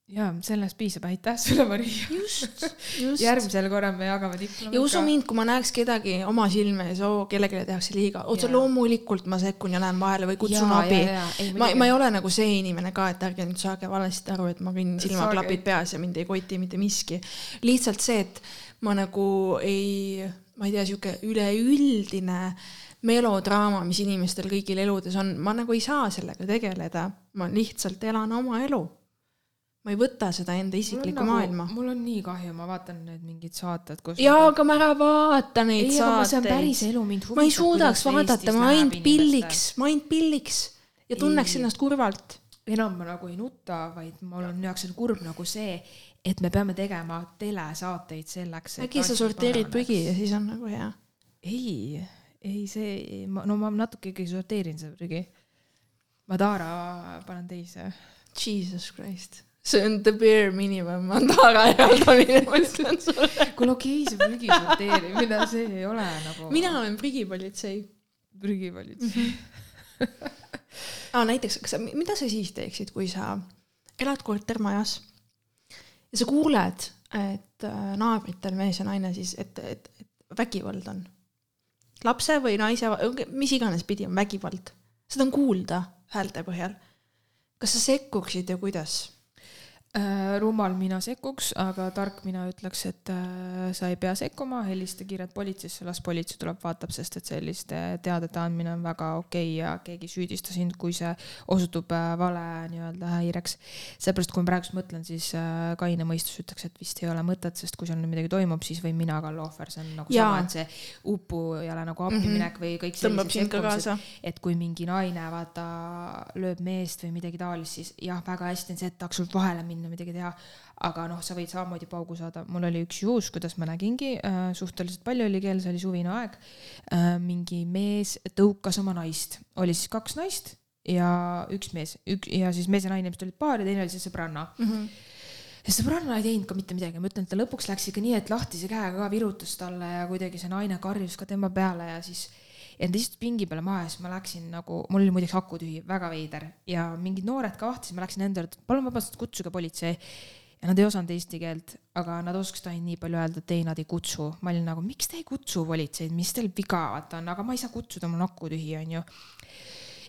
jaa, sellest piisab, aitäh sulle, Maria. just, [laughs] just. järgmisel korral me jagame diplomi. ja usu mind, kui ma näeks kedagi oma silme ees, oo, kellelegi tehakse liiga, otse loomulikult ma sekkun ja lähen vahele või kutsun abi. ma, ma ei ole nagu see inimene ka, et ärge nüüd saage valesti aru, et ma kõnnin silmaklapid peas ja mind ei koti mitte miski. lihtsalt see, et ma nagu ei, ma ei tea, sihuke üleüldine melodraama, mis inimestel kõigil eludes on, ma nagu ei saa sellega tegeleda. ma lihtsalt elan oma elu. Ma ei võta seda enda isiklikku maailma. nagu, mul on nii kahju, ma vaatan need mingid saated, kus jaa, aga ma ära vaata neid ei, aga see on päris saateid. elu mind ma ei suudaks vaadata, ma ainult pilliks, ma ainult pilliks ja tunneks Ei. ennast kurvalt. enam ma nagu ei nuta, vaid mul on jaoks on kurb nagu see, et me peame tegema telesaateid selleks, äkki sa sorteerid prügi ja siis on nagu hea. ei, ei see, no ma natuke ikkagi sorteerin seda prügi. Madara panen teise. Jesus Christ. See on the bare minimum, Mandara eraldamine, ma ütlen [laughs] sulle. kuule okei okay,, see prügi sorteerimine, see ei ole nagu. mina olen prügipolitsei prügivalits. [laughs] ah,. näiteks, kas sa, mida sa siis teeksid, kui sa elad kortermajas ja sa kuuled, et äh, naabritel mees ja naine siis, et, et, et vägivald on. lapse või naise, mis iganes pidi on vägivald, seda on kuulda häälte põhjal. kas sa sekkuksid ja kuidas? Äh, rumal mina sekkuks, aga tark mina ütleks, et äh, sa ei pea sekkuma, helista kiirelt politseisse, las politsei tuleb, vaatab, sest et selliste teadete andmine on väga okei ja keegi ei süüdista sind, kui see osutub äh, vale nii-öelda häireks. seepärast, kui ma praegust mõtlen, siis kaine mõistus ütleks, et vist ei ole mõtet, sest kui seal nüüd midagi toimub, siis võin mina ka olla ohver, see on nagu Jaa. sama, et see upujale nagu appi Mhm. minek või kõik tõmbab sind ka kaasa. et kui mingi naine vaata lööb meest või midagi taolist, siis jah, väga hästi on see, et tahaks sult vahele minna, midagi teha. aga noh, sa võid samamoodi paugu saada, mul oli üks juhus, kuidas ma nägingi. Äh,, suhteliselt palju oli kell, see oli suvine aeg. Äh,. mingi mees tõukas oma naist, oli siis kaks naist ja üks mees, üks ja siis mees ja naine vist olid paar ja teine oli siis sõbranna. Ja sõbranna ei teinud ka mitte midagi, ma ütlen, et ta lõpuks läks ikka nii, et lahtise käega ka virutas talle ja kuidagi see naine karjus ka tema peale ja siis ja ta istus pingi peale maha ja siis ma läksin nagu, mul oli muideks aku tühi, väga veider ja mingid noored ka vahtisid, ma läksin nende juurde, palun vabandust, kutsuge politsei. ja nad ei osanud eesti keelt, aga nad oskasid ainult nii palju öelda, et ei, nad ei kutsu. ma olin nagu, miks te ei kutsu politseid, mis teil viga vaata on, aga ma ei saa kutsuda, mul on aku tühi, onju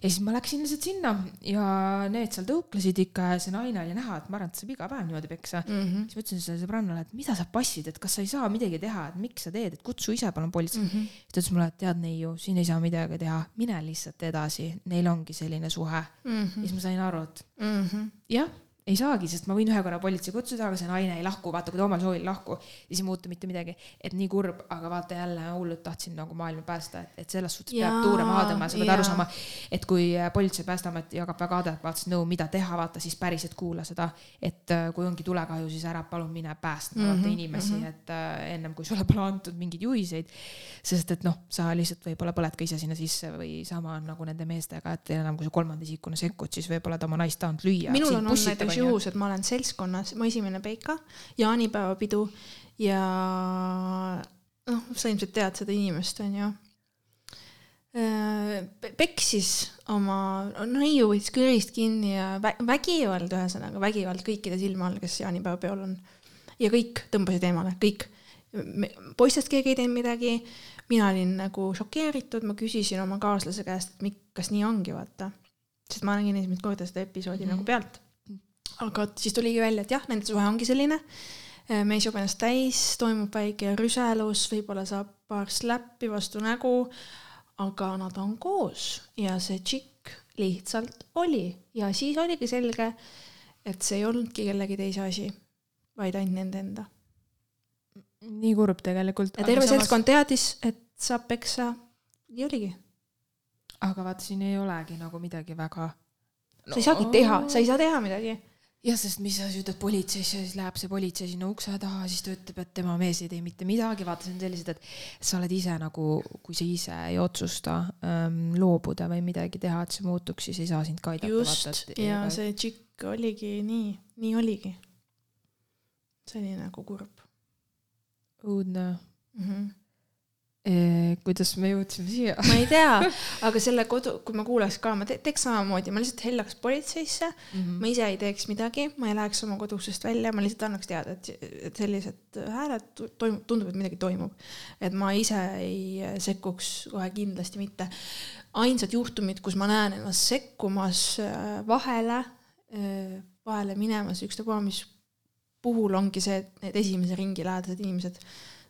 ja siis ma läksin lihtsalt sinna ja need seal tõuklesid ikka ja see naine oli näha, et ma arvan, et ta saab iga päev niimoodi peksa mm. -hmm. siis ma ütlesin sellele sõbrannale, et mida sa passid, et kas sa ei saa midagi teha, et miks sa teed, et kutsu ise palun politsei mm. -hmm. siis ta ütles mulle, et tead neiu, siin ei saa midagi teha, mine lihtsalt edasi, neil ongi selline suhe mm. -hmm. ja siis ma sain aru, et jah, ei saagi, sest ma võin ühe korra politsei kutsuda, aga see naine ei lahku, vaata, kui ta omal soovil lahku, siis ei muutu mitte midagi. et nii kurb, aga vaata jälle hullult tahtsin nagu maailma päästa, et, et selles suhtes peab tuure maha tõmbama, sa pead aru saama, et kui äh, Politsei- Päästeamet jagab väga adekvaatset nõu, mida teha, vaata siis päriselt kuula seda, et äh, kui ongi tulekahju, siis ära palun mine päästma mm -hmm, vaata inimesi mm, -hmm. et äh, ennem kui sulle pole antud mingeid juhiseid. sest et noh, sa lihtsalt võib-olla põled ka ise sinna sisse või sama on nagu nende meestega, et enam kui sa kolmanda isikuna sekkud, siis võib-olla ta oma naist tahanud lüüa. minul on olnud näiteks juhus, et ma olen seltskonnas, mu esimene peika, jaanipäevapidu ja noh, sa ilmselt tead seda inimest, onju. peksis oma, neiu võttis kõrist kinni ja vä- vägivald, ühesõnaga vägivald kõikide silme all, kes jaanipäevapeol on. ja kõik tõmbasid eemale, kõik. poistest keegi ei teinud midagi, mina olin nagu šokeeritud, ma küsisin oma kaaslase käest, et mik- kas nii ongi, vaata. sest ma nägin esimest korda seda episoodi mm -hmm. nagu pealt aga siis tuligi välja, et jah, nende suhe ongi selline. mees joob ennast täis, toimub väike rüselus, võib-olla saab paar släppi vastu nägu, aga nad on koos ja see tšikk lihtsalt oli ja siis oligi selge, et see ei olnudki kellegi teise asi, vaid ainult nende enda. nii kurb tegelikult. ja terve seltskond teadis, et saab peksa, nii oligi. aga vaata, siin ei olegi nagu midagi väga. sa ei saagi teha, sa ei saa teha midagi. jah, sest mis sa ütled politseisse, siis läheb see politsei sinna ukse taha, siis ta ütleb, et tema mees ei tee mitte midagi, vaata, see on sellised, et sa oled ise nagu, kui sa ise ei otsusta ähm, loobuda või midagi teha, et see muutuks, siis ei saa sind ka aidata. just, ja see tšikk oligi nii, nii oligi. see oli nagu kurb õudne mm. -hmm. e,. kuidas me jõudsime siia? ma ei tea, [laughs] aga selle kodu, kui ma kuuleks ka, ma te teeks samamoodi, ma lihtsalt hellaks politseisse mm, -hmm. ma ise ei teeks midagi, ma ei läheks oma kodusest välja, ma lihtsalt annaks teada, et, sellised hääled toimub, tundub, et midagi toimub. et ma ise ei sekkuks kohe kindlasti mitte. ainsad juhtumid, kus ma näen ennast sekkumas äh, vahele, vahele minemas ükstapuha mis puhul ongi see, et need esimese ringi lähedased inimesed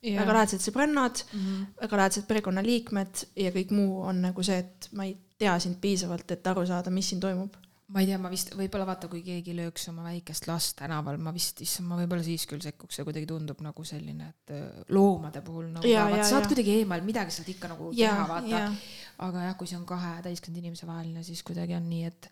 yeah., väga lähedased sõbrannad mm, -hmm. väga lähedased perekonnaliikmed ja kõik muu on nagu see, et ma ei tea sind piisavalt, et aru saada, mis siin toimub. ma ei tea, ma vist võib-olla vaata, kui keegi lööks oma väikest last tänaval, ma vist, issand, ma võib-olla siis küll sekkuks, see kuidagi tundub nagu selline, et öö, loomade puhul nagu Jaa, vaata, jaa, sa oled jaa. kuidagi eemal, midagi saad ikka nagu ja teha, vaata. ja aga jah, kui see on kahe täiskasvanud inimese vaheline, siis kuidagi on nii, et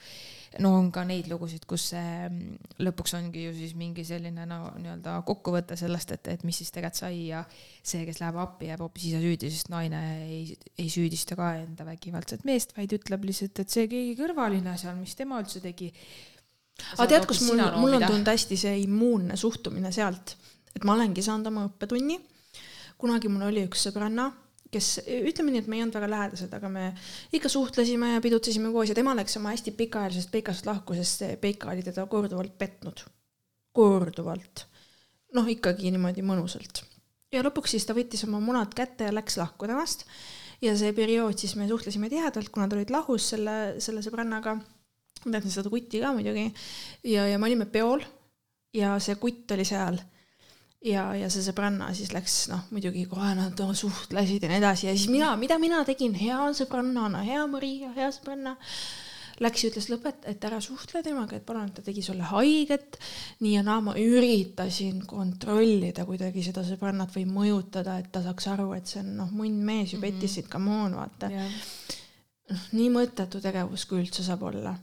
no on ka neid lugusid, kus see mm, lõpuks ongi ju siis mingi selline no nii-öelda kokkuvõte sellest, et, et mis siis tegelikult sai ja see, kes läheb appi, jääb hoopis ise süüdi, sest naine ei, ei süüdista ka enda vägivaldset meest, vaid ütleb lihtsalt, et see keegi kõrvaline seal, mis tema üldse tegi. aga tead, kus mul, mul on tulnud hästi see immuunne suhtumine sealt, et ma olengi saanud oma õppetunni. kunagi mul oli üks sõbranna, kes, ütleme nii, et me ei olnud väga lähedased, aga me ikka suhtlesime ja pidutsesime koos ja tema läks oma hästi pikaajalisest Peikast lahku, sest see Peika oli teda korduvalt petnud. korduvalt. noh, ikkagi niimoodi mõnusalt. ja lõpuks siis ta võttis oma munad kätte ja läks lahku temast. ja see periood siis me suhtlesime tihedalt, kuna nad olid lahus selle, selle sõbrannaga ma teadsin seda kutti ka muidugi ja, ja me olime peol ja see kutt oli seal ja, ja see sõbranna siis läks noh, muidugi kohe nad suhtlesid ja nii edasi ja siis mina, mida mina tegin hea sõbrannana, hea Maria, hea sõbranna, läks ja ütles lõpet, et ära suhtle temaga, et palun, et ta tegi sulle haiget. nii ja naa, ma üritasin kontrollida kuidagi seda sõbrannat või mõjutada, et ta saaks aru, et see on noh, munn mees ju pettis sind, come on, vaata. noh, nii mõttetu tegevus, kui üldse saab olla.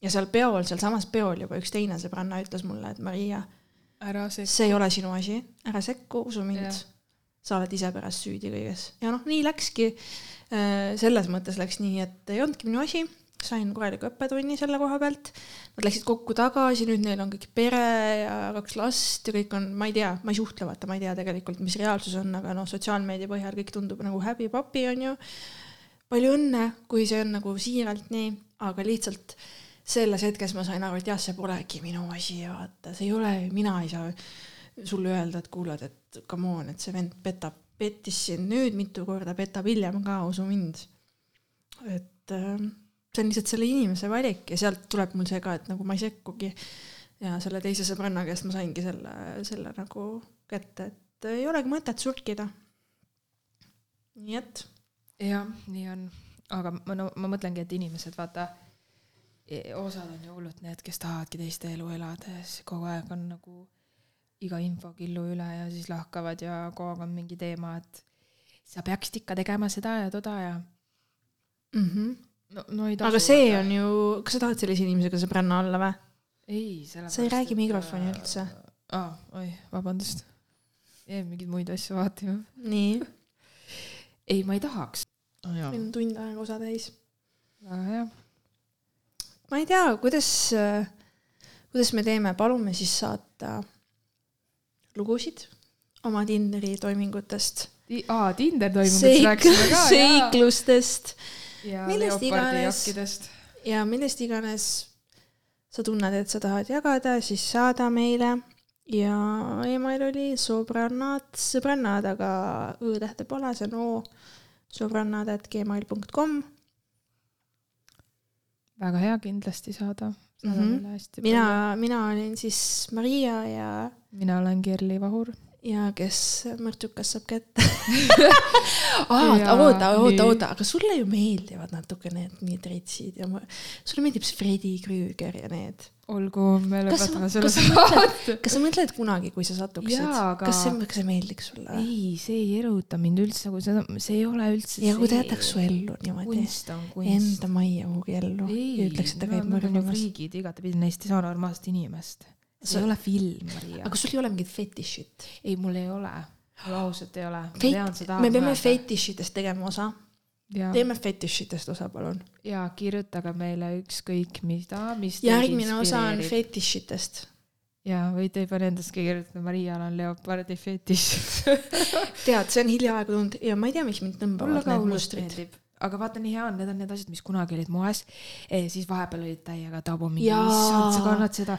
ja seal peol, sealsamas peol juba üks teine sõbranna ütles mulle, et Maria, see. see ei ole sinu asi, ära sekku, usu mind sa oled ise pärast süüdi kõiges. ja noh, nii läkski. selles mõttes läks nii, et ei olnudki minu asi, sain korraliku õppetunni selle koha pealt. Nad läksid kokku tagasi, nüüd neil on kõik pere ja kaks last ja kõik on, ma ei tea, ma ei suhtle, vaata, ma ei tea tegelikult, mis reaalsus on, aga noh, sotsiaalmeedia põhjal kõik tundub nagu häbi-papi, onju palju õnne, kui see on nagu siiralt nii, aga lihtsalt selles hetkes ma sain aru, et jah, see polegi minu asi ja vaata, see ei ole, mina ei saa sulle öelda, et kuulad, et come on, et see vend petab, pettis sind nüüd mitu korda, petab hiljem ka, usu mind. et äh, see on lihtsalt selle inimese valik ja sealt tuleb mul see ka, et nagu ma ei sekkugi. ja selle teise sõbranna käest ma saingi selle, selle nagu kätte, et ei olegi mõtet surkida. nii et jah, nii on, aga ma no ma mõtlengi, et inimesed vaata, osad on ju hullult need, kes tahavadki teiste elu elada ja siis kogu aeg on nagu iga infokillu üle ja siis lahkavad ja kogu aeg on mingi teema, et sa peaksid ikka tegema seda ja toda ja mm. -hmm. no, no ei tasu. aga see on ju, kas sa tahad sellise inimesega sõbranna olla või? ei, sellepärast. Sa ei räägi mikrofoni üldse. aa, oi, vabandust. jäin mingeid muid asju vaatama. nii, ei, ma ei tahaks. meil on tund aega osa täis. väga hea. Ma ei tea, kuidas, kuidas me teeme, palume siis saata lugusid oma Tinderi toimingutest, aa, Tinder Seik- rääkisime ka, jaa. seiklustest ja millest leopardi iganes. jakkidest. ja millest iganes sa tunned, et sa tahad jagada, siis saada meile ja email oli sõbrannad, sõbrannad, aga õ-tähte pole, see on o, sõbrannad at gmail.com. Väga hea kindlasti saada. Mhm. mina, mina olin siis Maria ja, mina olen Kerli Vahur. Ja kes mõrtsukas saab kätte. [laughs] Ja oota, oota, oota, aga sulle ju meeldivad natuke need need retsid ja ma, sulle meeldib see Freddy Krüger ja need. olgu, me lõpetame selle kas sa mõtled- saate. kas sa mõtled kunagi, kui sa satuksid aga- kas see, kas see meeldiks sulle? ei, see ei eruta mind üldse, kui seda, see ei ole üldse. ja kui ta jätaks su ellu niimoodi kunst on kunst. enda majja kuhugi ellu ja ütleks, et ta käib mõrvamas. friigid, igatepidi neist ei saa normaalset inimest. See Sa- ei ole film, Maria aga. sul ei ole mingit fetišit? ei, mul ei ole, mul ausalt ei ole. me peame. fetišitest tegema osa, ja, teeme fetišitest osa, palun. ja kirjutage meile ükskõik mida, mis. järgmine osa on. fetišitest. ja võite juba nendestki kirjutada, Marial on leopardi fetiš. [laughs] tead, see on hiljaaegu tulnud ja ma ei tea, miks mind tõmbavad need mustrid. Aga vaata, nii hea on, need on need asjad, mis kunagi olid moes e,, siis vahepeal olid täiega tabu mingi, issand, sa kannad seda.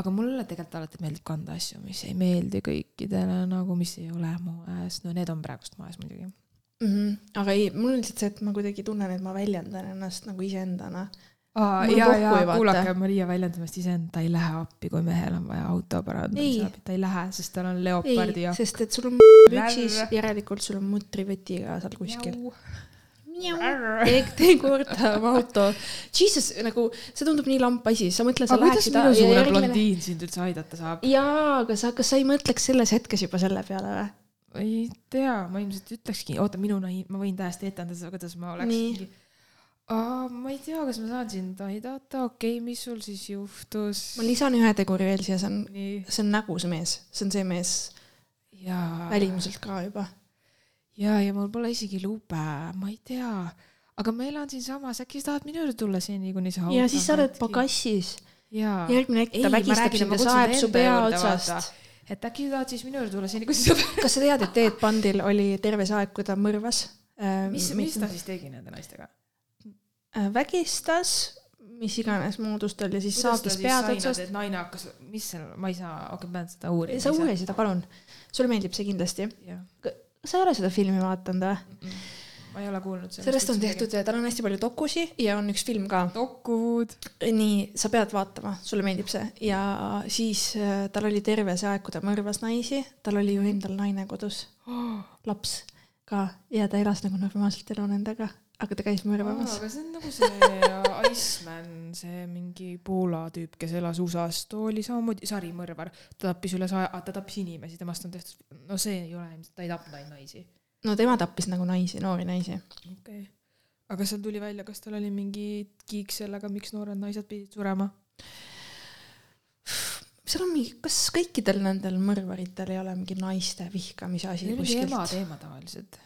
aga mulle tegelikult alati meeldib kanda asju, mis ei meeldi kõikidele nagu, mis ei ole moes, no need on praegust moes muidugi. mm. -hmm. aga ei, mul on lihtsalt see, et ma kuidagi tunnen, et ma väljendan ennast nagu iseendana. ja, ja kuulake Maria väljendamist iseend, ta ei lähe appi, kui mehel on vaja auto Ei. parandamise abi, ta ei lähe, sest tal on leopardi, jakk. sest et sul on püksis, järelikult sul on mutrivõti ka seal kuskil. tee, tee korda oma auto. Jesus, nagu see tundub nii lamp asi, sa mõtle, sa aga kuidas läheksid. minusugune blondiin sind üldse aidata saab? jaa, aga sa, kas sa ei mõtleks selles hetkes juba selle peale või? ei tea, ma ilmselt ütlekski, oota, minu naiiv, ma võin täiesti etendada, kuidas ma oleks mingi. ma ei tea, kas ma saan sind aidata, okei okay,, mis sul siis juhtus? ma lisan ühe teguri veel siia, see on, see on nägu see mees, see on see mees välimuselt ka juba. ja, ja mul pole isegi lube, ma ei tea, aga ma elan siinsamas, äkki sa tahad minu juurde tulla seni, kuni auto ja siis sa oled pagassis. järgmine hetk ta vägistab sind ja saeb su pea otsast et äkki sa tahad siis minu juurde tulla seni, kui sa kas sa tead, et Ted Bundil oli terve see aeg, kui ta mõrvas? mis, mis ta siis tegi nende naistega? äh, vägistas, mis iganes moodustel ja siis saagis pead otsast. naine hakkas, mis seal, ma ei saa, okei, ma pean seda uurima. sa uuri seda, palun. sulle meeldib see kindlasti. Sa ei ole seda filmi vaadanud või? ma ei ole kuulnud sellest. sellest on tehtud, tal on hästi palju dokusi ja on üks film ka. dokud. nii, sa pead vaatama, sulle meeldib see ja siis äh, tal oli terve see aeg, kui ta mõrvas naisi, tal oli ju endal naine kodus, [gasps] laps ka ja ta elas nagu normaalset elu nendega, aga ta käis mõrvamas. aga see on nagu see [laughs] Iceman, see mingi Poola tüüp, kes elas USA-s, too oli samamoodi sarimõrvar. ta tappis üle saja, ta tappis inimesi, temast on tehtud, no see ei ole ilmselt, ta ei tapnud ainult naisi. no tema tappis nagu naisi, noori naisi. okei okay.. aga seal tuli välja, kas tal oli mingi kiik sellega, miks noored naised pidid surema? seal on mingi, kas kõikidel nendel mõrvaritel ei ole mingi naiste vihkamise asi kuskilt? teema tavaliselt.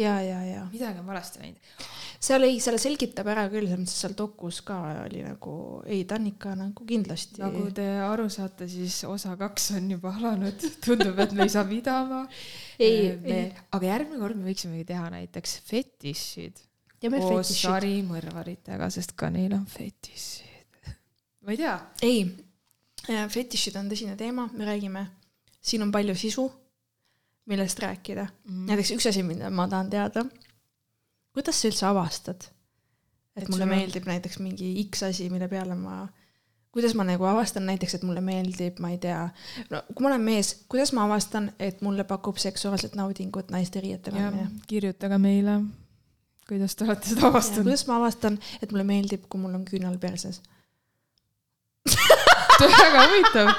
ja, ja, ja midagi on valesti läinud. seal ei, seal selgitab ära küll, selles mõttes seal dokus ka oli nagu, ei ta on ikka nagu kindlasti nagu te aru saate, siis osa kaks on juba alanud, tundub, et me ei saa pidama. [laughs] ei, me ei, aga järgmine kord me võiksimegi teha näiteks fetišid koos sarimõrvaritega, sest ka neil on fetišid. [laughs] ma ei tea, ei, fetišid on tõsine teema, me räägime, siin on palju sisu, millest rääkida. Mm. näiteks üks asi, mida ma tahan teada, kuidas sa üldse avastad, et mulle on- meeldib näiteks mingi X asi, mille peale ma, kuidas ma nagu avastan näiteks, et mulle meeldib, ma ei tea, no kui ma olen mees, kuidas ma avastan, et mulle pakub seksuaalset naudingut naiste riiete kandmine? kirjutage meile, kuidas te olete seda avastanud. kuidas ma avastan, et mulle meeldib, kui mul on küünal perses? [laughs] väga huvitav.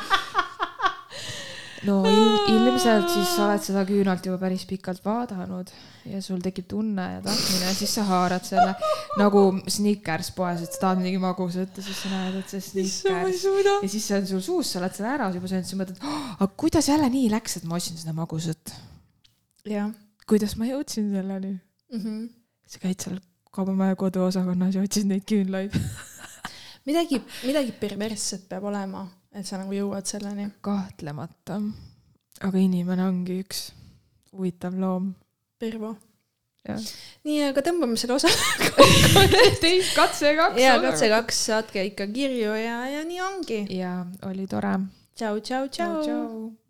No il ilmselt siis sa oled seda küünalt juba päris pikalt vaadanud ja sul tekib tunne ja tahtmine ja siis sa haarad selle nagu Snickers poes, et sa tahad midagi magusat ja siis sa näed, et see Snickers ja siis see on sul suus, sa oled selle ära juba söönud, siis mõtled aga kuidas jälle nii läks, et ma ostsin seda magusat. kuidas ma jõudsin selleni? mm -hmm. sa käid seal kaubamaja koduosakonnas ja otsid neid küünlaid. midagi, midagi perversset peab olema, et sa nagu jõuad selleni. kahtlemata. aga inimene ongi üks huvitav loom. Pervo. nii, aga tõmbame selle osa. [laughs] teist katse kaks. ja katse. kaks, saatke ikka kirju ja, ja nii ongi. ja oli tore. tšau, tšau, tšau. tšau.